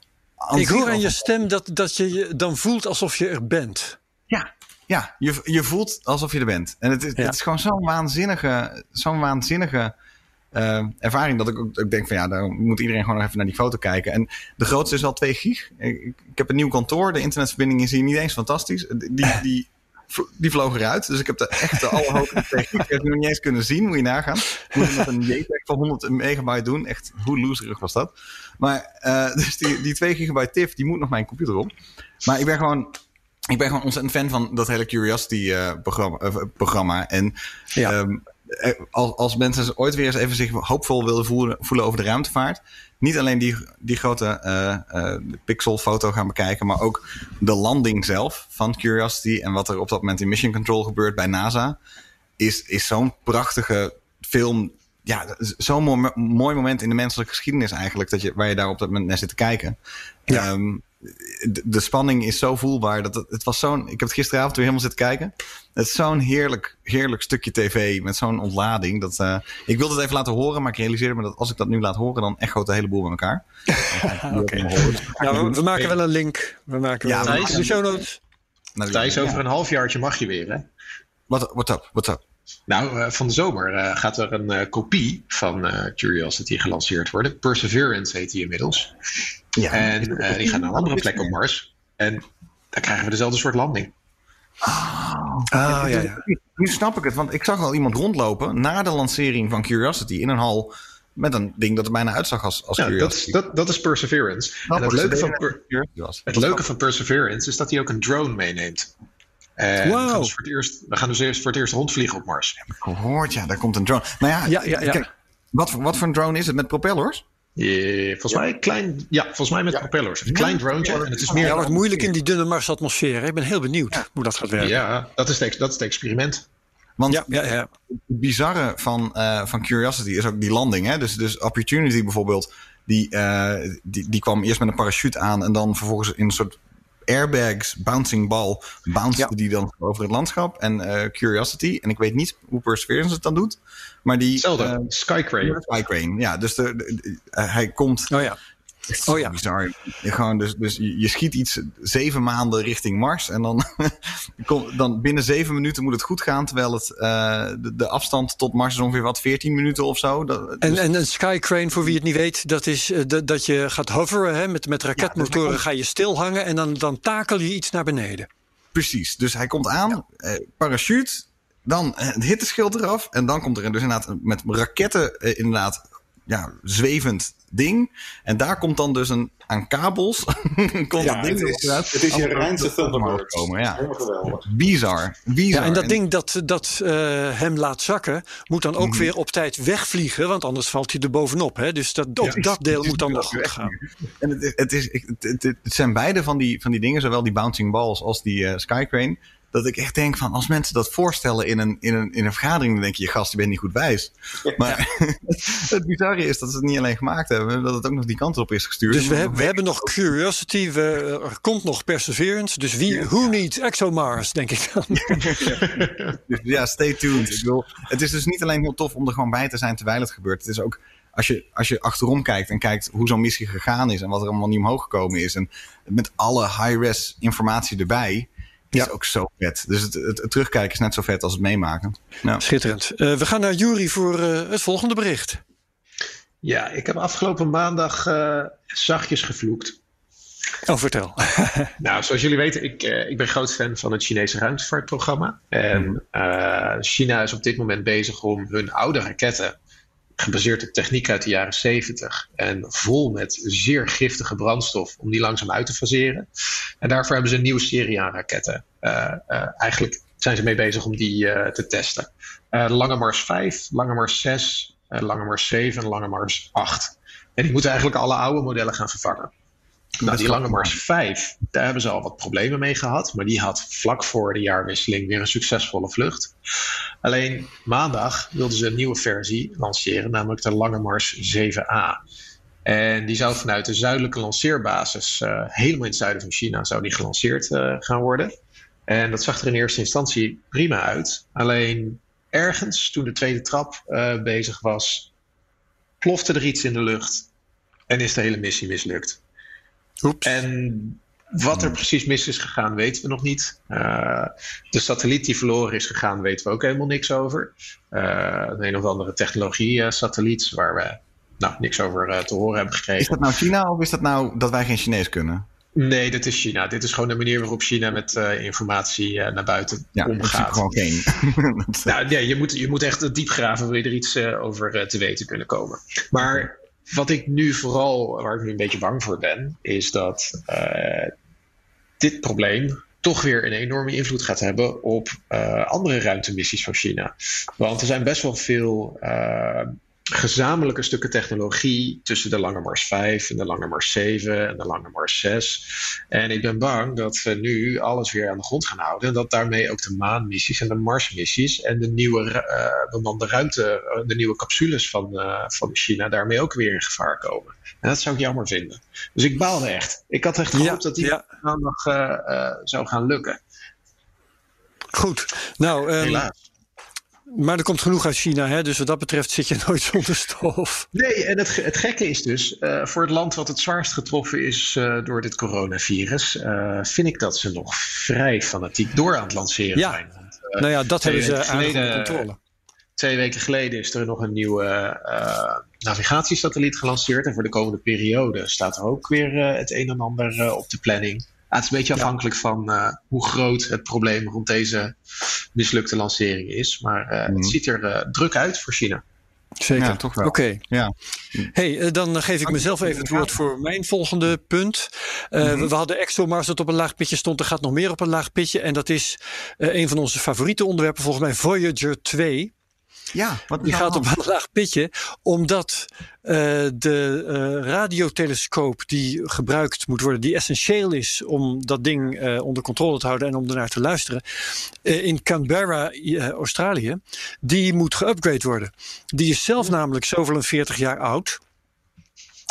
Speaker 1: Ik hoor aan je stem dat, dat je je dan voelt alsof je er bent.
Speaker 3: Ja, ja je, je voelt alsof je er bent. En het is,
Speaker 1: Ja.
Speaker 3: het is gewoon zo'n waanzinnige, zo'n waanzinnige eh, ervaring dat ik ook ik denk van ja, daar moet iedereen gewoon nog even naar die foto kijken. En de grootste is al 2 gig. Ik, ik heb een nieuw kantoor, de internetverbinding is hier niet eens fantastisch. Die, die, die vloog eruit, dus ik heb de echte allerhoogste 2 gig. Ik heb het nog niet eens kunnen zien, moet je nagaan. Moet het met een JPEG van 100 megabyte doen. Echt, hoe loserig was dat? Maar eh, dus die, die 2 gigabyte TIFF, die moet nog mijn computer op. Maar ik ben gewoon ik ben gewoon ontzettend fan van dat hele Curiosity-programma. programma. En
Speaker 1: Ja.
Speaker 3: ehm, eh, als, als mensen ooit weer eens even zich hoopvol willen voelen, voelen over de ruimtevaart. Niet alleen die, die grote eh eh, pixelfoto gaan bekijken, maar ook de landing zelf van Curiosity. En wat er op dat moment in Mission Control gebeurt bij NASA. Is, is zo'n prachtige film. Ja, zo'n mooi, mooi moment in de menselijke geschiedenis eigenlijk. Dat je, waar je daar op dat moment naar zit te kijken.
Speaker 1: Ja.
Speaker 3: Ehm, de, de spanning is zo voelbaar. Dat het, het was zo'n. Ik heb het gisteravond weer helemaal zitten kijken. Het is zo'n heerlijk, heerlijk stukje tv met zo'n ontlading. Dat, eh, ik wilde het even laten horen, maar ik realiseerde me dat als ik dat nu laat horen, dan echoot de hele boel bij elkaar.
Speaker 1: Oké. Nou, we, we maken wel een link. We maken
Speaker 3: Ja,
Speaker 1: wel een
Speaker 3: we
Speaker 1: link in de show notes.
Speaker 4: Thijs,
Speaker 3: ja.
Speaker 4: over een halfjaartje mag je weer, hè?
Speaker 3: What, what's up? What's up?
Speaker 4: Nou, eh, van de zomer eh, gaat er een eh, kopie van Curiosity gelanceerd worden. Perseverance heet die inmiddels.
Speaker 3: Ja.
Speaker 4: En eh, die gaat naar een andere plek op Mars. En dan krijgen we dezelfde soort landing.
Speaker 1: Ah, ja, ja.
Speaker 3: Nu snap ik het, want ik zag al iemand rondlopen na de lancering van Curiosity in een hal met een ding dat er bijna uitzag als, als
Speaker 4: Ja, dat, is,
Speaker 3: Curiosity.
Speaker 4: dat, dat is Perseverance.
Speaker 3: Nou,
Speaker 4: en het leuke, van, het leuke van Perseverance is dat hij ook een drone meeneemt. En
Speaker 1: Wauw.
Speaker 4: we, gaan dus voor het eerst, we gaan dus eerst voor het eerst rondvliegen op Mars.
Speaker 3: Gehoord, ja, daar komt een drone. Nou ja,
Speaker 1: Ja, ja, ja.
Speaker 3: Kijk, wat, voor- wat voor een drone is het met propellers?
Speaker 4: Eh, volgens mij klein, ja, volgens mij met propellers. Een klein drone en het is meer.
Speaker 1: Ja, wordt moeilijk in die dunne Marsatmosfeer. hè. Ik ben heel benieuwd hoe dat gaat werken.
Speaker 4: Ja, dat is, het, dat is het experiment.
Speaker 3: Want
Speaker 1: ja, ja. ja.
Speaker 3: het bizarre van, eh, van Curiosity is ook die landing. Hè? Dus, dus Opportunity bijvoorbeeld, die, eh, die, die kwam eerst met een parachute aan en dan vervolgens in een soort airbags, bouncing ball, bounced
Speaker 1: Ja.
Speaker 3: die dan over het landschap. En eh, Curiosity, en ik weet niet hoe Perseverance het dan doet, maar die... Eh,
Speaker 4: Skycrane.
Speaker 3: Skycrane, ja. Dus de, de- de- eh, hij komt
Speaker 1: Oh ja. Oh ja.
Speaker 3: Bizar. Gewoon dus, dus je schiet iets zeven maanden richting Mars. En dan, dan binnen zeven minuten moet het goed gaan. Terwijl het, eh, de, de afstand tot Mars is ongeveer wat 14 minuten of zo. Dat,
Speaker 1: En,
Speaker 3: dus-
Speaker 1: en een skycrane, voor wie het niet weet, dat is eh, dat- dat je gaat hoveren. Hè, met, met raketmotoren
Speaker 3: dus
Speaker 1: ga je stilhangen en dan, dan takel je iets naar beneden.
Speaker 3: Precies. Dus hij komt aan, eh, parachute, dan eh, het hitteschild eraf. En dan komt er dus inderdaad met raketten eh, inderdaad ja, zwevend ding. En daar komt dan dus een, aan kabels komt
Speaker 2: Ja,
Speaker 3: dat ding
Speaker 2: het is,
Speaker 3: uit.
Speaker 2: het is je Rijnse Thunderbird.
Speaker 3: komen, ja. Bizar. Bizar.
Speaker 1: Ja, en dat
Speaker 3: En-
Speaker 1: ding dat, dat eh, hem laat zakken, moet dan
Speaker 3: Mhm.
Speaker 1: ook weer op tijd wegvliegen. Want anders valt hij er bovenop. Hè? Dus dat, ook dat deel moet dan nog goed gaan.
Speaker 3: En het, is- het, is, ik- het, het, het zijn beide van die, van die dingen, zowel die bouncing balls als die eh, skycrane. Dat ik echt denk van, als mensen dat voorstellen in een, in een, in een vergadering, dan denk je, je gast, je bent niet goed wijs. Maar het bizarre is dat ze het niet alleen gemaakt hebben, dat het ook nog die kant op is gestuurd.
Speaker 1: Dus we, hebben- we hebben nog Curiosity, we, er komt nog Perseverance. Dus wie, who needs ExoMars, denk ik dan.
Speaker 3: Dus ja, stay tuned. Ik bedoel, het is dus niet alleen heel tof om er gewoon bij te zijn terwijl het gebeurt. Het is ook, als je, als je achterom kijkt en kijkt hoe zo'n missie gegaan is en wat er allemaal niet omhoog gekomen is. En met alle high-res informatie erbij. Is
Speaker 1: Ja.
Speaker 3: ook zo vet. Dus het, het, het terugkijken is net zo vet als het meemaken. Nou,
Speaker 1: Schitterend. Eh, we gaan naar Jury voor eh, het volgende bericht.
Speaker 4: Ja, ik heb afgelopen maandag eh, zachtjes gevloekt.
Speaker 1: Oh, vertel.
Speaker 4: Nou, zoals jullie weten, ik, eh, ik ben groot fan van het Chinese ruimtevaartprogramma. En eh, China is op dit moment bezig om hun oude raketten, gebaseerd op techniek uit de jaren 70 en vol met zeer giftige brandstof, om die langzaam uit te faseren. En daarvoor hebben ze een nieuwe serie aan raketten. Eh, eh, eigenlijk zijn ze mee bezig om die eh, te testen. Lange Mars 5, Lange Mars 6, eh, Lange Mars 7 en Lange Mars 8. En die moeten eigenlijk alle oude modellen gaan vervangen. Nou, die Lange Mars 5, daar hebben ze al wat problemen mee gehad. Maar die had vlak voor de jaarwisseling weer een succesvolle vlucht. Alleen maandag wilden ze een nieuwe versie lanceren, namelijk de Lange Mars 7A. En die zou vanuit de zuidelijke lanceerbasis, eh, helemaal in het zuiden van China, zou die gelanceerd eh, gaan worden. En dat zag er in eerste instantie prima uit. Alleen ergens, toen de tweede trap eh, bezig was, plofte er iets in de lucht en is de hele missie mislukt.
Speaker 1: Oeps.
Speaker 4: En wat er precies mis is gegaan, weten we nog niet. Eh, de satelliet die verloren is gegaan, weten we ook helemaal niks over. Eh, een, of andere technologie-satelliet waar we nou, niks over eh, te horen hebben
Speaker 3: is
Speaker 4: gekregen.
Speaker 3: dat nou China of is dat nou dat wij geen Chinees kunnen?
Speaker 4: Nee, dit is China. Dit is gewoon de manier waarop China met eh, informatie eh, naar buiten
Speaker 3: Ja,
Speaker 4: omgaat.
Speaker 3: gewoon geen. Dat, eh,
Speaker 4: Nou, nee, je, moet, je moet echt diep graven, wil je er iets eh, over eh, te weten kunnen komen. Maar wat ik nu vooral, waar ik nu een beetje bang voor ben, is dat eh, dit probleem toch weer een enorme invloed gaat hebben op eh, andere ruimtemissies van China. Want er zijn best wel veel eh, gezamenlijke stukken technologie tussen de Lange Mars 5 en de Lange Mars 7 en de Lange Mars 6. En ik ben bang dat we nu alles weer aan de grond gaan houden. En dat daarmee ook de maanmissies en de Marsmissies en de nieuwe eh, bemande ruimte, eh, de nieuwe capsules van, eh, van China daarmee ook weer in gevaar komen. En dat zou ik jammer vinden. Dus ik baalde echt. Ik had echt gehoopt dat die
Speaker 1: ja.
Speaker 4: maandag eh, eh, zou gaan lukken.
Speaker 1: Goed. Nou,
Speaker 4: Helaas.
Speaker 1: Maar er komt genoeg uit China. Hè? Dus wat dat betreft zit je nooit zonder stof.
Speaker 4: Nee, en het, het gekke is dus, eh, voor het land wat het zwaarst getroffen is eh, door dit coronavirus, eh, vind ik dat ze nog vrij fanatiek door aan het lanceren
Speaker 1: Ja.
Speaker 4: zijn. Want,
Speaker 1: Nou ja, dat hebben ze
Speaker 4: geleden-
Speaker 1: controle.
Speaker 4: Twee weken geleden is er nog een nieuwe navigatiesatelliet gelanceerd. En voor de komende periode staat er ook weer het een en ander op de planning. Het is een beetje afhankelijk van eh, hoe groot het probleem rond deze mislukte lancering is. Maar eh,
Speaker 3: Mhm.
Speaker 4: het ziet er eh, druk uit voor China.
Speaker 1: Zeker.
Speaker 3: Ja, toch wel.
Speaker 1: Oké.
Speaker 3: Ja.
Speaker 1: Hey, dan geef ik mezelf even het woord voor mijn volgende punt. Eh,
Speaker 3: Mhm.
Speaker 1: we, we hadden ExoMars dat op een laag pitje stond. Er gaat nog meer op een laag pitje. En dat is eh, een van onze favoriete onderwerpen, volgens mij Voyager 2.
Speaker 3: Ja, wat
Speaker 1: Die gaat op een laag pitje, omdat eh, de eh, radiotelescoop die gebruikt moet worden, die essentieel is om dat ding eh, onder controle te houden en om ernaar te luisteren, in Canberra, Australië, die moet geüpgrade worden. Die is zelf namelijk zoveel een 40 jaar oud.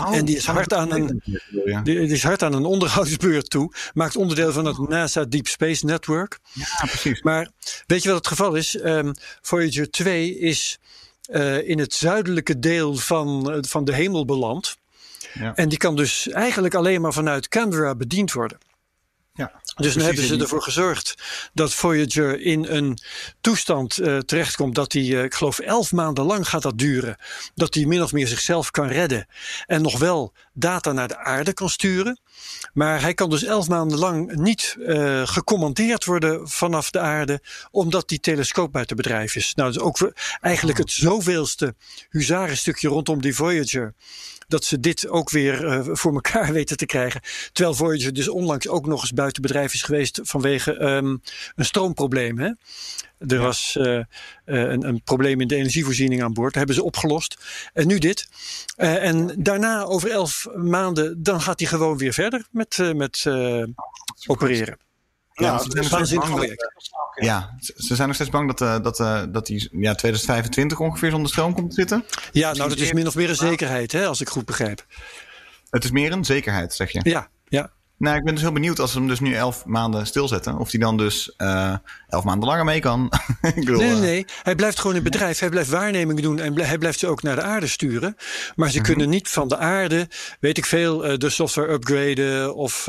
Speaker 3: Oh,
Speaker 1: en die is hard aan een-
Speaker 3: Ja.
Speaker 1: Die die is hard aan een onderhoudsbeurt toe. Maakt onderdeel van het NASA Deep Space Network.
Speaker 3: Ja, precies.
Speaker 1: Maar weet je wat het geval is? Ehm, Voyager 2 is eh, in het zuidelijke deel van, van de hemel beland.
Speaker 3: Ja.
Speaker 1: En die kan dus eigenlijk alleen maar vanuit Canberra bediend worden. Dus dan hebben ze ervoor gezorgd dat Voyager in een toestand eh, terechtkomt dat hij, eh, ik geloof, elf maanden lang gaat dat duren. Dat hij min of meer zichzelf kan redden en nog wel data naar de aarde kan sturen. Maar hij kan dus elf maanden lang niet eh, gecommandeerd worden vanaf de aarde, omdat die telescoop buiten bedrijf is. Nou, dat is ook eigenlijk het zoveelste huzarenstukje rondom die Voyager. Dat ze dit ook weer eh, voor elkaar weten te krijgen. Terwijl Voyager dus onlangs ook nog eens buiten bedrijf is geweest vanwege ehm, een stroomprobleem. Hè? Er was eh, eh, een, een probleem in de energievoorziening aan boord. Dat hebben ze opgelost. En nu dit. Eh, en daarna, over elf maanden, dan gaat hij gewoon weer verder met, eh, met eh, opereren.
Speaker 3: Ja,
Speaker 2: Nou,
Speaker 3: ze
Speaker 2: het
Speaker 3: zijn
Speaker 2: is
Speaker 3: nog steeds
Speaker 1: waanzinnig
Speaker 3: bang
Speaker 1: project.
Speaker 3: dat- Ja, ze zijn nog steeds bang dat, eh, dat, eh, dat die ja, 2025 ongeveer zonder stroom komt te zitten.
Speaker 1: Ja, nou dat is min of meer een zekerheid, hè, als ik goed begrijp.
Speaker 3: Het is meer een zekerheid, zeg je.
Speaker 1: Ja, ja.
Speaker 3: Nou, ik ben dus heel benieuwd als ze hem dus nu elf maanden stilzetten. Of hij dan dus eh, elf maanden langer mee kan. ik bedoel,
Speaker 1: Nee, nee,
Speaker 3: eh,
Speaker 1: nee. Hij blijft gewoon in bedrijf. Hij blijft waarnemingen doen en hij blijft ze ook naar de aarde sturen. Maar
Speaker 3: Mhm.
Speaker 1: ze kunnen niet van de aarde, weet ik veel, eh, de software upgraden of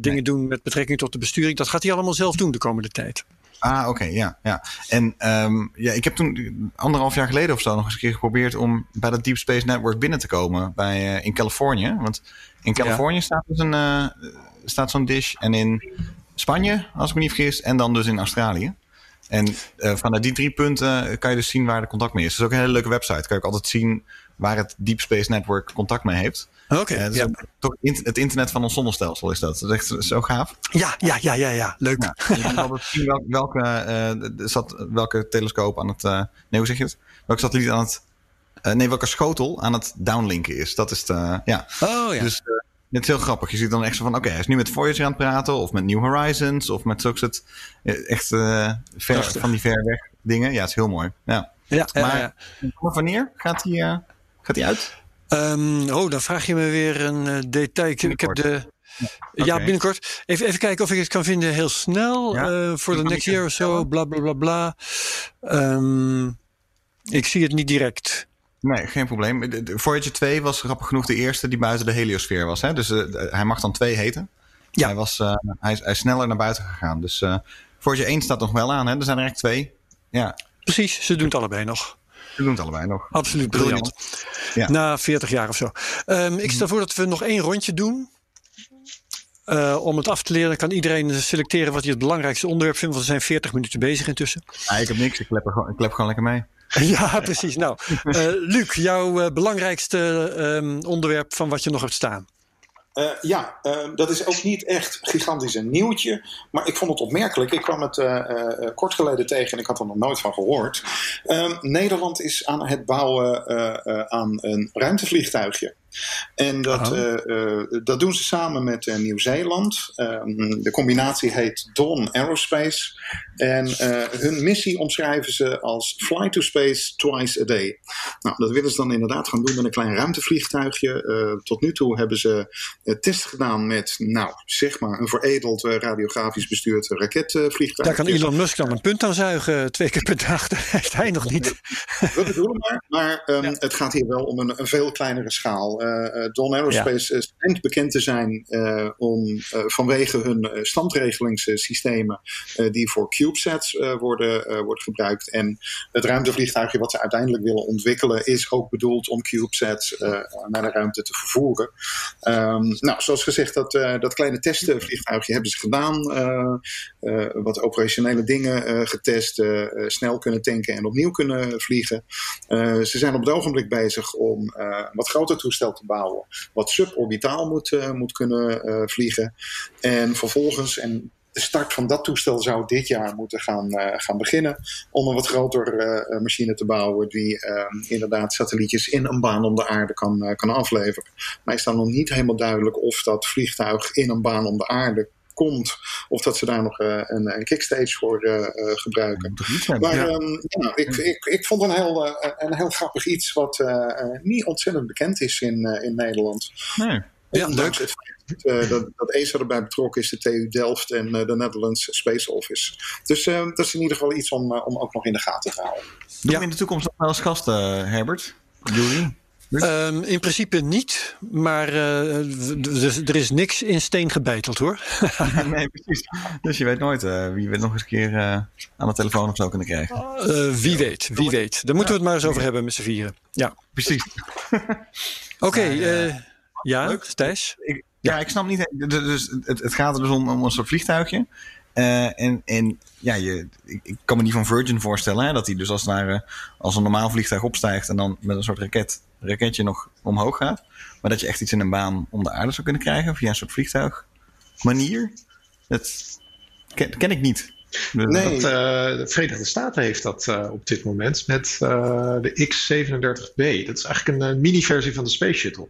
Speaker 1: dingen doen met betrekking tot de besturing. Dat gaat hij allemaal zelf doen de komende tijd.
Speaker 3: Ah, oké, ja, ja. En ehm, ja, ik heb toen anderhalf jaar geleden of zo nog eens een keer geprobeerd om bij dat Deep Space Network binnen te komen bij, eh, in Californië. Want in Californië staat dus een eh, staat zo'n dish en in Spanje, als ik me niet vergis, en dan dus in Australië. En eh, vanuit die drie punten kan je dus zien waar de contact mee is. Het is ook een hele leuke website. Kan je ook altijd zien waar het Deep Space Network contact mee heeft.
Speaker 1: Oké,
Speaker 3: Eh,
Speaker 1: ja.
Speaker 3: toch het internet van ons zonnestelsel is dat. Dat is echt zo gaaf.
Speaker 1: ja, ja, ja, ja, ja, leuk.
Speaker 3: Ja, je kan altijd zien wel- welke, eh, de- de zat, welke telescoop aan het. eh, nee, hoe zeg je het? Welke satelliet aan het. nee, welke schotel aan het downlinken is. Dat is het. eh, ja.
Speaker 1: Oh ja.
Speaker 3: Dus het is heel grappig. Je ziet dan echt zo van: oké, hij is nu met Voyager aan het praten. Of met New Horizons. Of met zulke soort. echt ver,
Speaker 1: Prachtig.
Speaker 3: van die ver weg dingen. Ja, het is heel mooi. Ja.
Speaker 1: ja,
Speaker 3: Maar wanneer gaat hij gaat hij uit?
Speaker 1: Ehm, oh, dan vraag je me weer een eh, detail. Ik, ik heb de. Ja, binnenkort. Even, even kijken of ik het kan vinden heel snel. Eh, voor de next year of zo. Bla bla bla bla. Ehm, ik zie het niet direct.
Speaker 3: Nee, geen probleem. De, de Voyager 2 was grappig genoeg de eerste die buiten de heliosfeer was. Hè? Dus eh, hij mag dan 2 heten.
Speaker 1: Ja.
Speaker 3: Hij, was, hij, is, hij is sneller naar buiten gegaan. Dus eh Voyager 1 staat nog wel aan. Hè? Er zijn er echt twee. Ja,
Speaker 1: Precies, ze doen het allebei nog.
Speaker 3: We doen het allebei nog.
Speaker 1: Absoluut
Speaker 3: Briljant.
Speaker 1: briljant.
Speaker 3: Ja.
Speaker 1: Na 40 jaar of zo. Ehm, ik stel voor dat we nog één rondje doen. Eh, om het af te leren kan iedereen selecteren wat hij het belangrijkste onderwerp vindt. Want we zijn 40 minuten bezig intussen.
Speaker 3: Ah, ik heb niks. Ik klep, er gewoon, ik klep gewoon lekker mee.
Speaker 1: ja, precies. Nou, eh, Luc, jouw eh, belangrijkste ehm, onderwerp van wat je nog hebt staan.
Speaker 2: Eh, ja, eh, dat is ook niet echt gigantisch een nieuwtje. Maar ik vond het opmerkelijk. Ik kwam het eh, kort geleden tegen en ik had er nog nooit van gehoord. Ehm, Nederland is aan het bouwen aan een ruimtevliegtuigje. En dat, eh, eh, dat doen ze samen met eh, Nieuw-Zeeland. Ehm, de combinatie heet Dawn Aerospace. En eh, hun missie omschrijven ze als Fly to Space Twice a Day. Nou, dat willen ze dan inderdaad gaan doen met een klein ruimtevliegtuigje. Eh, tot nu toe hebben ze tests gedaan met, nou, zeg maar, een veredeld radiografisch bestuurd raketvliegtuig.
Speaker 1: Daar kan Elon Musk dan een punt aan zuigen. Twee keer per dag. Dat heeft hij nog niet.
Speaker 2: We bedoelen maar. Maar ehm, het gaat hier wel om een, een veel kleinere schaal. Eh eh, Dawn Aerospace eh, schijnt bekend te zijn om, vanwege hun standregelingssystemen die voor CubeSats worden, worden gebruikt. En het ruimtevliegtuigje wat ze uiteindelijk willen ontwikkelen is ook bedoeld om CubeSats naar de ruimte te vervoeren. Ehm, nou, zoals gezegd, dat, dat kleine testvliegtuigje hebben ze gedaan. wat operationele dingen getest, snel kunnen tanken en opnieuw kunnen vliegen. Ze zijn op het ogenblik bezig om een wat groter toestel te bouwen, wat suborbitaal moet, eh, moet kunnen eh, vliegen. En vervolgens, en de start van dat toestel zou dit jaar moeten gaan, eh, gaan beginnen, om een wat groter machine te bouwen die eh, inderdaad satellietjes in een baan om de aarde kan, kan afleveren. Maar is dan nog niet helemaal duidelijk of dat vliegtuig in een baan om de aarde komt, of dat ze daar nog eh, een, een kickstage voor eh, eh, gebruiken. Maar
Speaker 1: Ja.
Speaker 2: ehm, ja, ik, ik, ik vond een heel, eh, een heel grappig iets wat eh, eh, niet ontzettend bekend is in, eh, in Nederland.
Speaker 3: Nee.
Speaker 1: Ja, leuk.
Speaker 2: het eh, dat, dat ESA erbij betrokken is, de TU Delft en eh, de Netherlands Space Office. Dus eh, dat is in ieder geval iets om, om ook nog in de gaten te houden.
Speaker 1: Ja.
Speaker 3: we in de toekomst nog wel eens gasten, Herbert? Jury?
Speaker 1: Ehm, in principe niet, maar dus er is niks in steen gebeiteld hoor.
Speaker 3: nee, precies. Dus je weet nooit eh, wie we nog eens een keer eh, aan de telefoon of zo kunnen krijgen.
Speaker 1: Wie weet, wie weet. Daar moeten we het maar eens over hebben met z'n vieren. Ja.
Speaker 3: Precies.
Speaker 1: Oké, ja,
Speaker 3: leuk.
Speaker 1: Thijs?
Speaker 3: Ik, ja, ik snap niet. Dus het, het gaat er dus om, om een soort vliegtuigje. Eh, en, en ja, je, ik, ik kan me die van Virgin voorstellen. Hè, dat hij dus als het ware als een normaal vliegtuig opstijgt. En dan met een soort raket, raketje nog omhoog gaat. Maar dat je echt iets in een baan om de aarde zou kunnen krijgen. Via een soort vliegtuigmanier. Dat ken, ken ik niet. Dus
Speaker 2: Nee.
Speaker 4: Dat, eh, de Verenigde Staten heeft dat eh, op dit moment met eh, de X-37B. Dat is eigenlijk een eh, mini-versie van de Space Shuttle.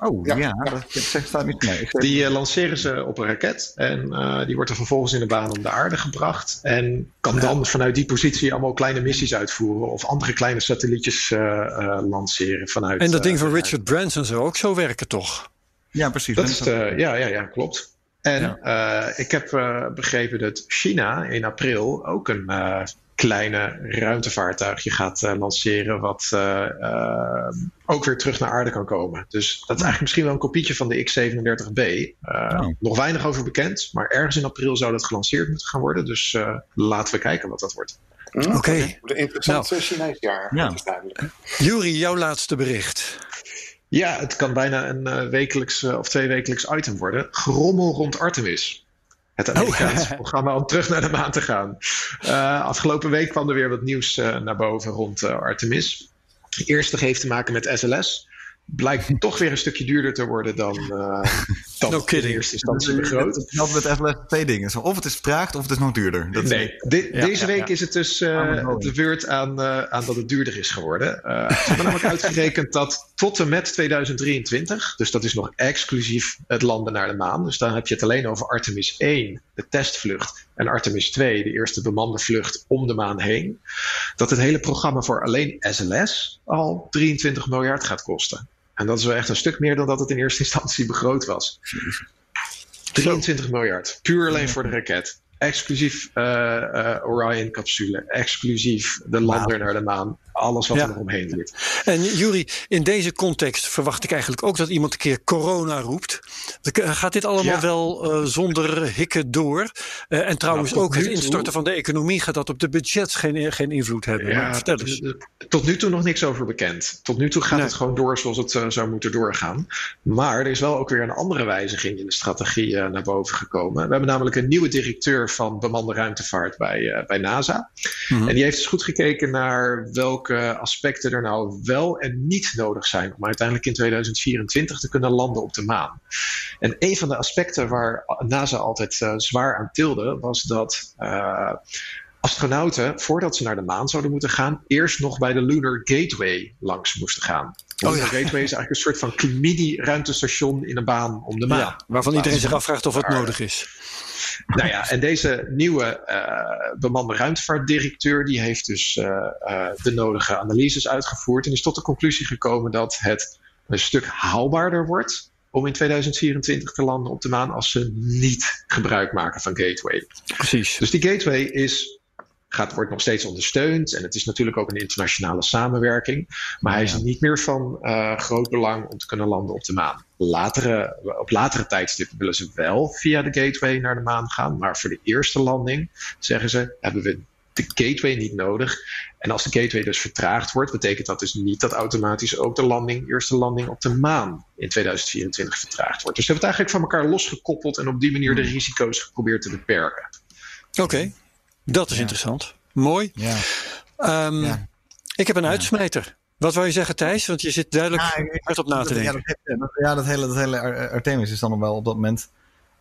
Speaker 3: Oh
Speaker 2: Ja.
Speaker 3: ja, dat, dat staat niet mee.
Speaker 4: Die eh, lanceren ze op een raket en eh, die wordt er vervolgens in de baan om de aarde gebracht. En kan dan vanuit die positie allemaal kleine missies uitvoeren of andere kleine satellietjes eh, eh, lanceren vanuit.
Speaker 1: En dat ding van Richard Branson zou ook zo werken toch?
Speaker 3: ja, precies.
Speaker 4: Dat is ja, ja, ja, klopt. En eh, ik heb eh, begrepen dat China in april ook een eh, kleine ruimtevaartuigje gaat eh, lanceren, wat eh, eh, ook weer terug naar aarde kan komen. Dus dat is eigenlijk misschien wel een kopietje van de X-37B. Eh,
Speaker 3: Oh.
Speaker 4: Nog weinig over bekend, maar ergens in april zou dat gelanceerd moeten gaan worden. Dus eh, laten we kijken wat dat wordt.
Speaker 2: Hm,
Speaker 1: Oké.
Speaker 2: De interessante Chinees jaar,
Speaker 3: Ja.
Speaker 1: Jury, jouw laatste bericht.
Speaker 4: Ja, het kan bijna een eh, wekelijks of twee wekelijks item worden. Gerommel rond Artemis. Het Amerikaanse programma om terug naar de maan te gaan. Eh, afgelopen week kwam er weer wat nieuws eh, naar boven rond eh, Artemis. De eerste heeft te maken met SLS. Blijkt toch weer een stukje duurder te worden dan, eh dan
Speaker 1: No
Speaker 4: in
Speaker 1: kidding.
Speaker 4: eerste instantie begroot.
Speaker 3: Altijd met twee dingen. Of het is vertraagd of het is nog duurder. Dat is-
Speaker 4: Nee, de-
Speaker 1: Ja,
Speaker 4: deze
Speaker 1: ja,
Speaker 4: week
Speaker 1: ja.
Speaker 4: is het dus eh,
Speaker 3: Aan de
Speaker 4: beurt aan, eh, aan dat het duurder is geworden. Eh, ze hebben namelijk uitgerekend dat tot en met 2023, dus dat is nog exclusief het landen naar de maan. Dus dan heb je het alleen over Artemis 1, de testvlucht, en Artemis 2, de eerste bemande vlucht om de maan heen. Dat het hele programma voor alleen SLS al 23 miljard gaat kosten. En dat is wel echt een stuk meer dan dat het in eerste instantie begroot was. 23 miljard. Puur alleen voor de raket. Exclusief eh, eh, Orion-capsule. Exclusief de lander naar de maan. Alles wat
Speaker 1: Ja.
Speaker 4: er omheen zit.
Speaker 1: En Jury, in deze context verwacht ik eigenlijk ook dat iemand een keer corona roept. Gaat dit allemaal
Speaker 4: Ja.
Speaker 1: wel eh, zonder hikken door? Eh, en trouwens
Speaker 4: Nou,
Speaker 1: ook het
Speaker 4: toe-
Speaker 1: instorten van de economie gaat dat op de budgets geen, geen invloed hebben. Maar vertel
Speaker 4: tot,
Speaker 1: eens.
Speaker 4: tot nu toe nog niks over bekend. Tot nu toe gaat
Speaker 1: Nee.
Speaker 4: het gewoon door zoals het eh, zou moeten doorgaan. Maar er is wel ook weer een andere wijziging in de strategie eh, naar boven gekomen. We hebben namelijk een nieuwe directeur van bemande ruimtevaart bij, eh, bij NASA.
Speaker 1: Mhm.
Speaker 4: En die heeft eens goed gekeken naar welke aspecten er nou wel en niet nodig zijn om uiteindelijk in 2024 te kunnen landen op de maan. En een van de aspecten waar NASA altijd eh, zwaar aan tilde, was dat eh, astronauten, voordat ze naar de maan zouden moeten gaan, eerst nog bij de Lunar Gateway langs moesten gaan.
Speaker 1: Oh,
Speaker 4: Lunar
Speaker 1: ja.
Speaker 4: Gateway is eigenlijk een soort van mini-ruimtestation in een baan om de maan.
Speaker 1: Ja, waarvan iedereen zich afvraagt of het nodig is.
Speaker 4: Nou ja, en deze nieuwe eh, bemande ruimtevaartdirecteur die heeft dus eh, eh, de nodige analyses uitgevoerd en is tot de conclusie gekomen dat het een stuk haalbaarder wordt om in 2024 te landen op de maan als ze niet gebruik maken van Gateway.
Speaker 1: Precies.
Speaker 4: Dus die gateway is, gaat, wordt nog steeds ondersteund. En het is natuurlijk ook een internationale samenwerking. Maar hij is niet meer van eh, groot belang om te kunnen landen op de maan. Latere, op latere tijdstippen willen ze wel via de gateway naar de maan gaan. Maar voor de eerste landing, zeggen ze, hebben we de gateway niet nodig. En als de gateway dus vertraagd wordt, betekent dat dus niet dat automatisch ook de landing, eerste landing op de maan in 2024 vertraagd wordt. Dus ze hebben het eigenlijk van elkaar losgekoppeld en op die manier de risico's geprobeerd te beperken.
Speaker 1: Oké, dat is interessant. Mooi.
Speaker 3: Ja.
Speaker 1: Ehm,
Speaker 3: Ja.
Speaker 1: Ik heb een uitsmijter. Wat wou je zeggen, Thijs? Want je zit duidelijk hard op na te denken.
Speaker 3: ja, dat hele, dat hele Ar- Artemis is dan nog wel op dat moment.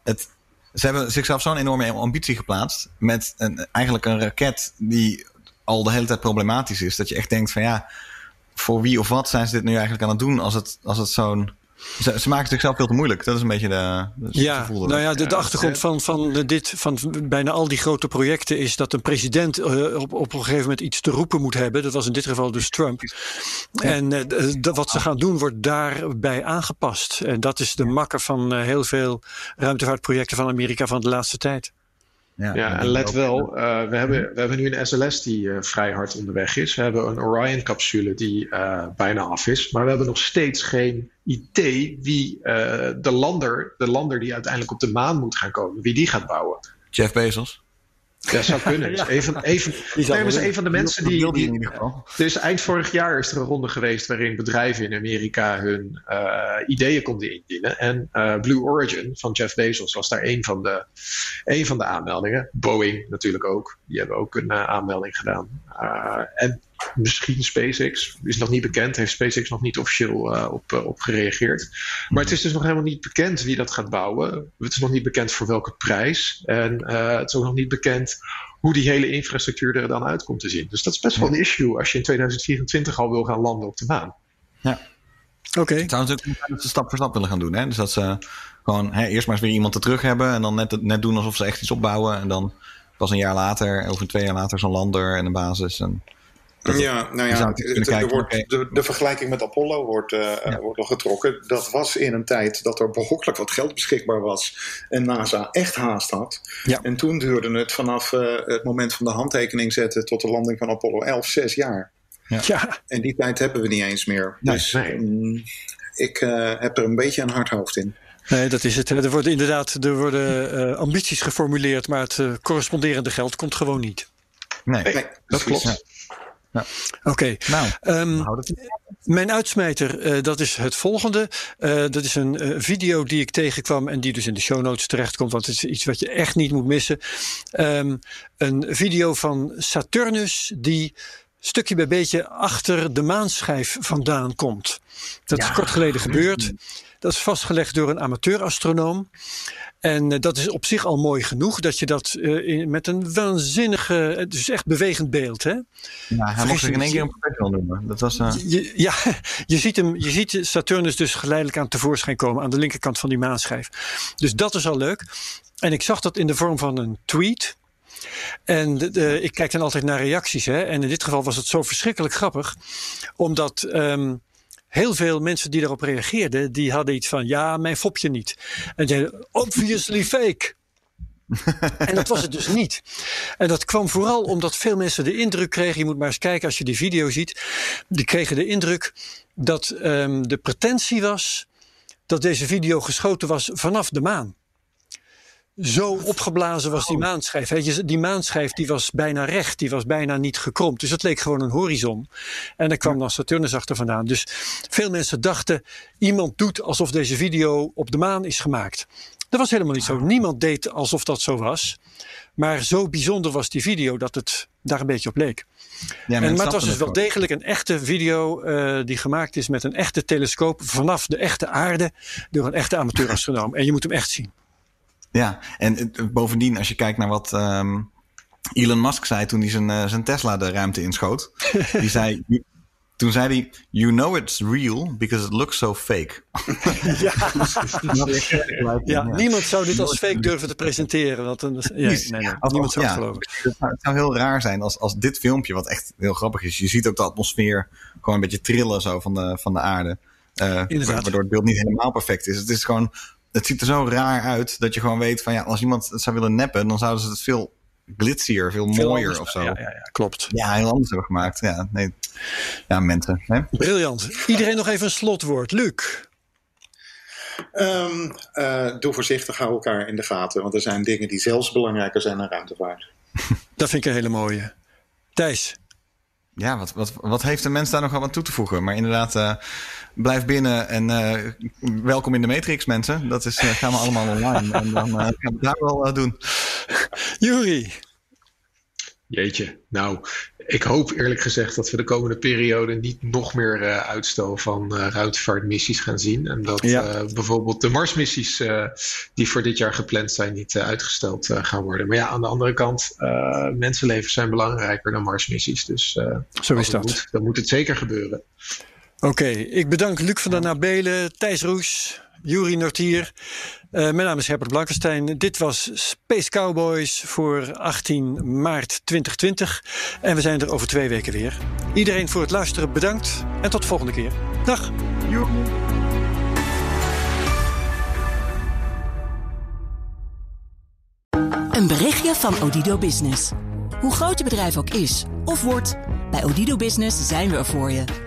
Speaker 3: Het, ze hebben zichzelf zo'n enorme ambitie geplaatst. Met een, eigenlijk een raket die al de hele tijd problematisch is. Dat je echt denkt van ja, voor wie of wat zijn ze dit nu eigenlijk aan het doen als het, als het zo'n. Ze, ze maken zichzelf veel te moeilijk. Dat is een beetje de.
Speaker 1: Ja, nou ja, de, de achtergrond van, van, dit, van bijna al die grote projecten is dat een president eh, op, op een gegeven moment iets te roepen moet hebben. Dat was in dit geval dus Trump. En eh, wat ze gaan doen wordt daarbij aangepast. En dat is de makker van eh, heel veel ruimtevaartprojecten van Amerika van de laatste tijd.
Speaker 4: Ja, en let wel, uh, we, hebben, we hebben nu een SLS die uh, vrij hard onderweg is. We hebben een Orion-capsule die uh, bijna af is. Maar we hebben nog steeds geen idee wie de, lander, de lander die uiteindelijk op de maan moet gaan komen, wie die gaat bouwen.
Speaker 3: Jeff Bezos.
Speaker 4: Ja, zou kunnen. Dus even, even, nee, was een van de mensen die. die, die dus eind vorig jaar is er een ronde geweest waarin bedrijven in Amerika hun uh, ideeën konden indienen. En uh, Blue Origin van Jeff Bezos was daar een van de, een van de aanmeldingen. Boeing natuurlijk ook. Die hebben ook een uh, aanmelding gedaan. en misschien SpaceX. Is nog niet bekend. Heeft SpaceX nog niet officieel uh, op, uh, op gereageerd. Maar het is dus nog helemaal niet bekend wie dat gaat bouwen. Het is nog niet bekend voor welke prijs. En uh, het is ook nog niet bekend hoe die hele infrastructuur er dan uit komt te zien. Dus dat is best wel een issue als je in 2024 al wil gaan landen op de maan.
Speaker 3: Ja. Oké. Okay. Het zou natuurlijk dat ze stap voor stap willen gaan doen. Hè? Dus dat ze gewoon hè, eerst maar eens weer iemand er terug hebben. En dan net, net doen alsof ze echt iets opbouwen. En dan pas een jaar later, of twee jaar later, zo'n lander en een basis. En
Speaker 2: ja, nou ja, er wordt, de, de, vergelijking met Apollo wordt, uh, ja. wordt nog getrokken. Dat was in een tijd dat er behoorlijk wat geld beschikbaar was en NASA echt haast had. Ja. En toen duurde het vanaf uh, het moment van de handtekening zetten tot de landing van Apollo 11 zes jaar. Ja. ja. En die tijd hebben we niet eens meer. Nee, dus nee. Um, ik uh, heb er een beetje een hard hoofd in.
Speaker 1: Nee, dat is het. Er worden inderdaad er worden, ambities geformuleerd, maar het corresponderende geld komt gewoon niet.
Speaker 3: Nee, nee dat klopt.
Speaker 1: Ja. Oké. Okay. Nou, um, mijn uitsmijter, uh, dat is het volgende. Uh, dat is een uh, video die ik tegenkwam en die dus in de show notes terechtkomt, want het is iets wat je echt niet moet missen. Um, een video van Saturnus die stukje bij beetje achter de maanschijf vandaan komt. Dat ja. is kort geleden gebeurd. Dat is vastgelegd door een amateurastronoom. En uh, dat is op zich al mooi genoeg dat je dat uh, in, met een waanzinnige, het is echt bewegend beeld. Hè?
Speaker 3: Ja, hij mocht zich in één keer een professional noemen. Dat was,
Speaker 1: uh... je, ja, je ziet, hem, je ziet Saturnus dus geleidelijk aan tevoorschijn komen aan de linkerkant van die maanschijf. Dus dat is al leuk. En ik zag dat in de vorm van een tweet. En de, de, ik kijk dan altijd naar reacties. Hè? En in dit geval was het zo verschrikkelijk grappig. Omdat um, heel veel mensen die daarop reageerden, die hadden iets van, ja, mijn fopje niet. En zeiden, obviously fake. en dat was het dus niet. En dat kwam vooral omdat veel mensen de indruk kregen, je moet maar eens kijken als je die video ziet, die kregen de indruk dat um, de pretentie was dat deze video geschoten was vanaf de maan. Zo opgeblazen was die maanschijf. Die maanschijf die was bijna recht, die was bijna niet gekromd. Dus het leek gewoon een horizon. En daar kwam dan Saturnus achter vandaan. Dus veel mensen dachten, iemand doet alsof deze video op de maan is gemaakt. Dat was helemaal niet zo. Niemand deed alsof dat zo was. Maar zo bijzonder was die video dat het daar een beetje op leek. Ja, en, maar het was dus wel degelijk een echte video uh, die gemaakt is met een echte telescoop vanaf de echte aarde door een echte amateurastronoom. En je moet hem echt zien.
Speaker 3: Ja, en bovendien, als je kijkt naar wat um, Elon Musk zei toen hij zijn, uh, zijn Tesla de ruimte inschoot. die zei, toen zei hij: You know it's real because it looks so fake.
Speaker 1: ja. ja, niemand zou dit als fake durven te presenteren. Want ja, nee, nee, niemand zou het geloven.
Speaker 3: Het zou heel raar zijn als, als dit filmpje, wat echt heel grappig is. Je ziet ook de atmosfeer gewoon een beetje trillen zo van de, van de aarde. Uh, waardoor het beeld niet helemaal perfect is. Het is gewoon het ziet er zo raar uit dat je gewoon weet van ja, als iemand het zou willen neppen, dan zouden ze het veel glitzier, veel, mooier of zo.
Speaker 1: Ja, ja, ja, klopt.
Speaker 3: Ja, heel anders hebben gemaakt. Ja, nee. ja mensen. Hè?
Speaker 1: Briljant. Iedereen nog even een slotwoord. Luc.
Speaker 2: Um, uh, doe voorzichtig, hou elkaar in de gaten. Want er zijn dingen die zelfs belangrijker zijn dan ruimtevaart.
Speaker 1: Dat vind ik een hele mooie. Thijs.
Speaker 3: Ja, wat, wat, wat heeft de mens daar nog aan toe te voegen? Maar inderdaad, uh, blijf binnen en uh, welkom in de Matrix, mensen. Dat is, uh, gaan we allemaal online. en dan gaan we daar wel doen.
Speaker 1: Juri.
Speaker 4: Jeetje, nou, ik hoop eerlijk gezegd dat we de komende periode niet nog meer uh, uitstel van uh, ruimtevaartmissies gaan zien. En dat ja. uh, bijvoorbeeld de Marsmissies die voor dit jaar gepland zijn niet uitgesteld gaan worden. Maar ja, aan de andere kant, mensenlevens zijn belangrijker dan Marsmissies. Dus
Speaker 1: Zo is dat.
Speaker 4: Moet, dan moet het zeker gebeuren.
Speaker 1: Oké, ik bedank Luc van der Nabelen, Thijs Roes, Juri Nortier. Uh, mijn naam is Herbert Blankenstein. Dit was Space Cowboys voor 18 maart 2020. En we zijn er over twee weken weer. Iedereen voor het luisteren bedankt en tot de volgende keer. Dag.
Speaker 5: Een berichtje van Odido Business. Hoe groot je bedrijf ook is of wordt, bij Odido Business zijn we er voor je.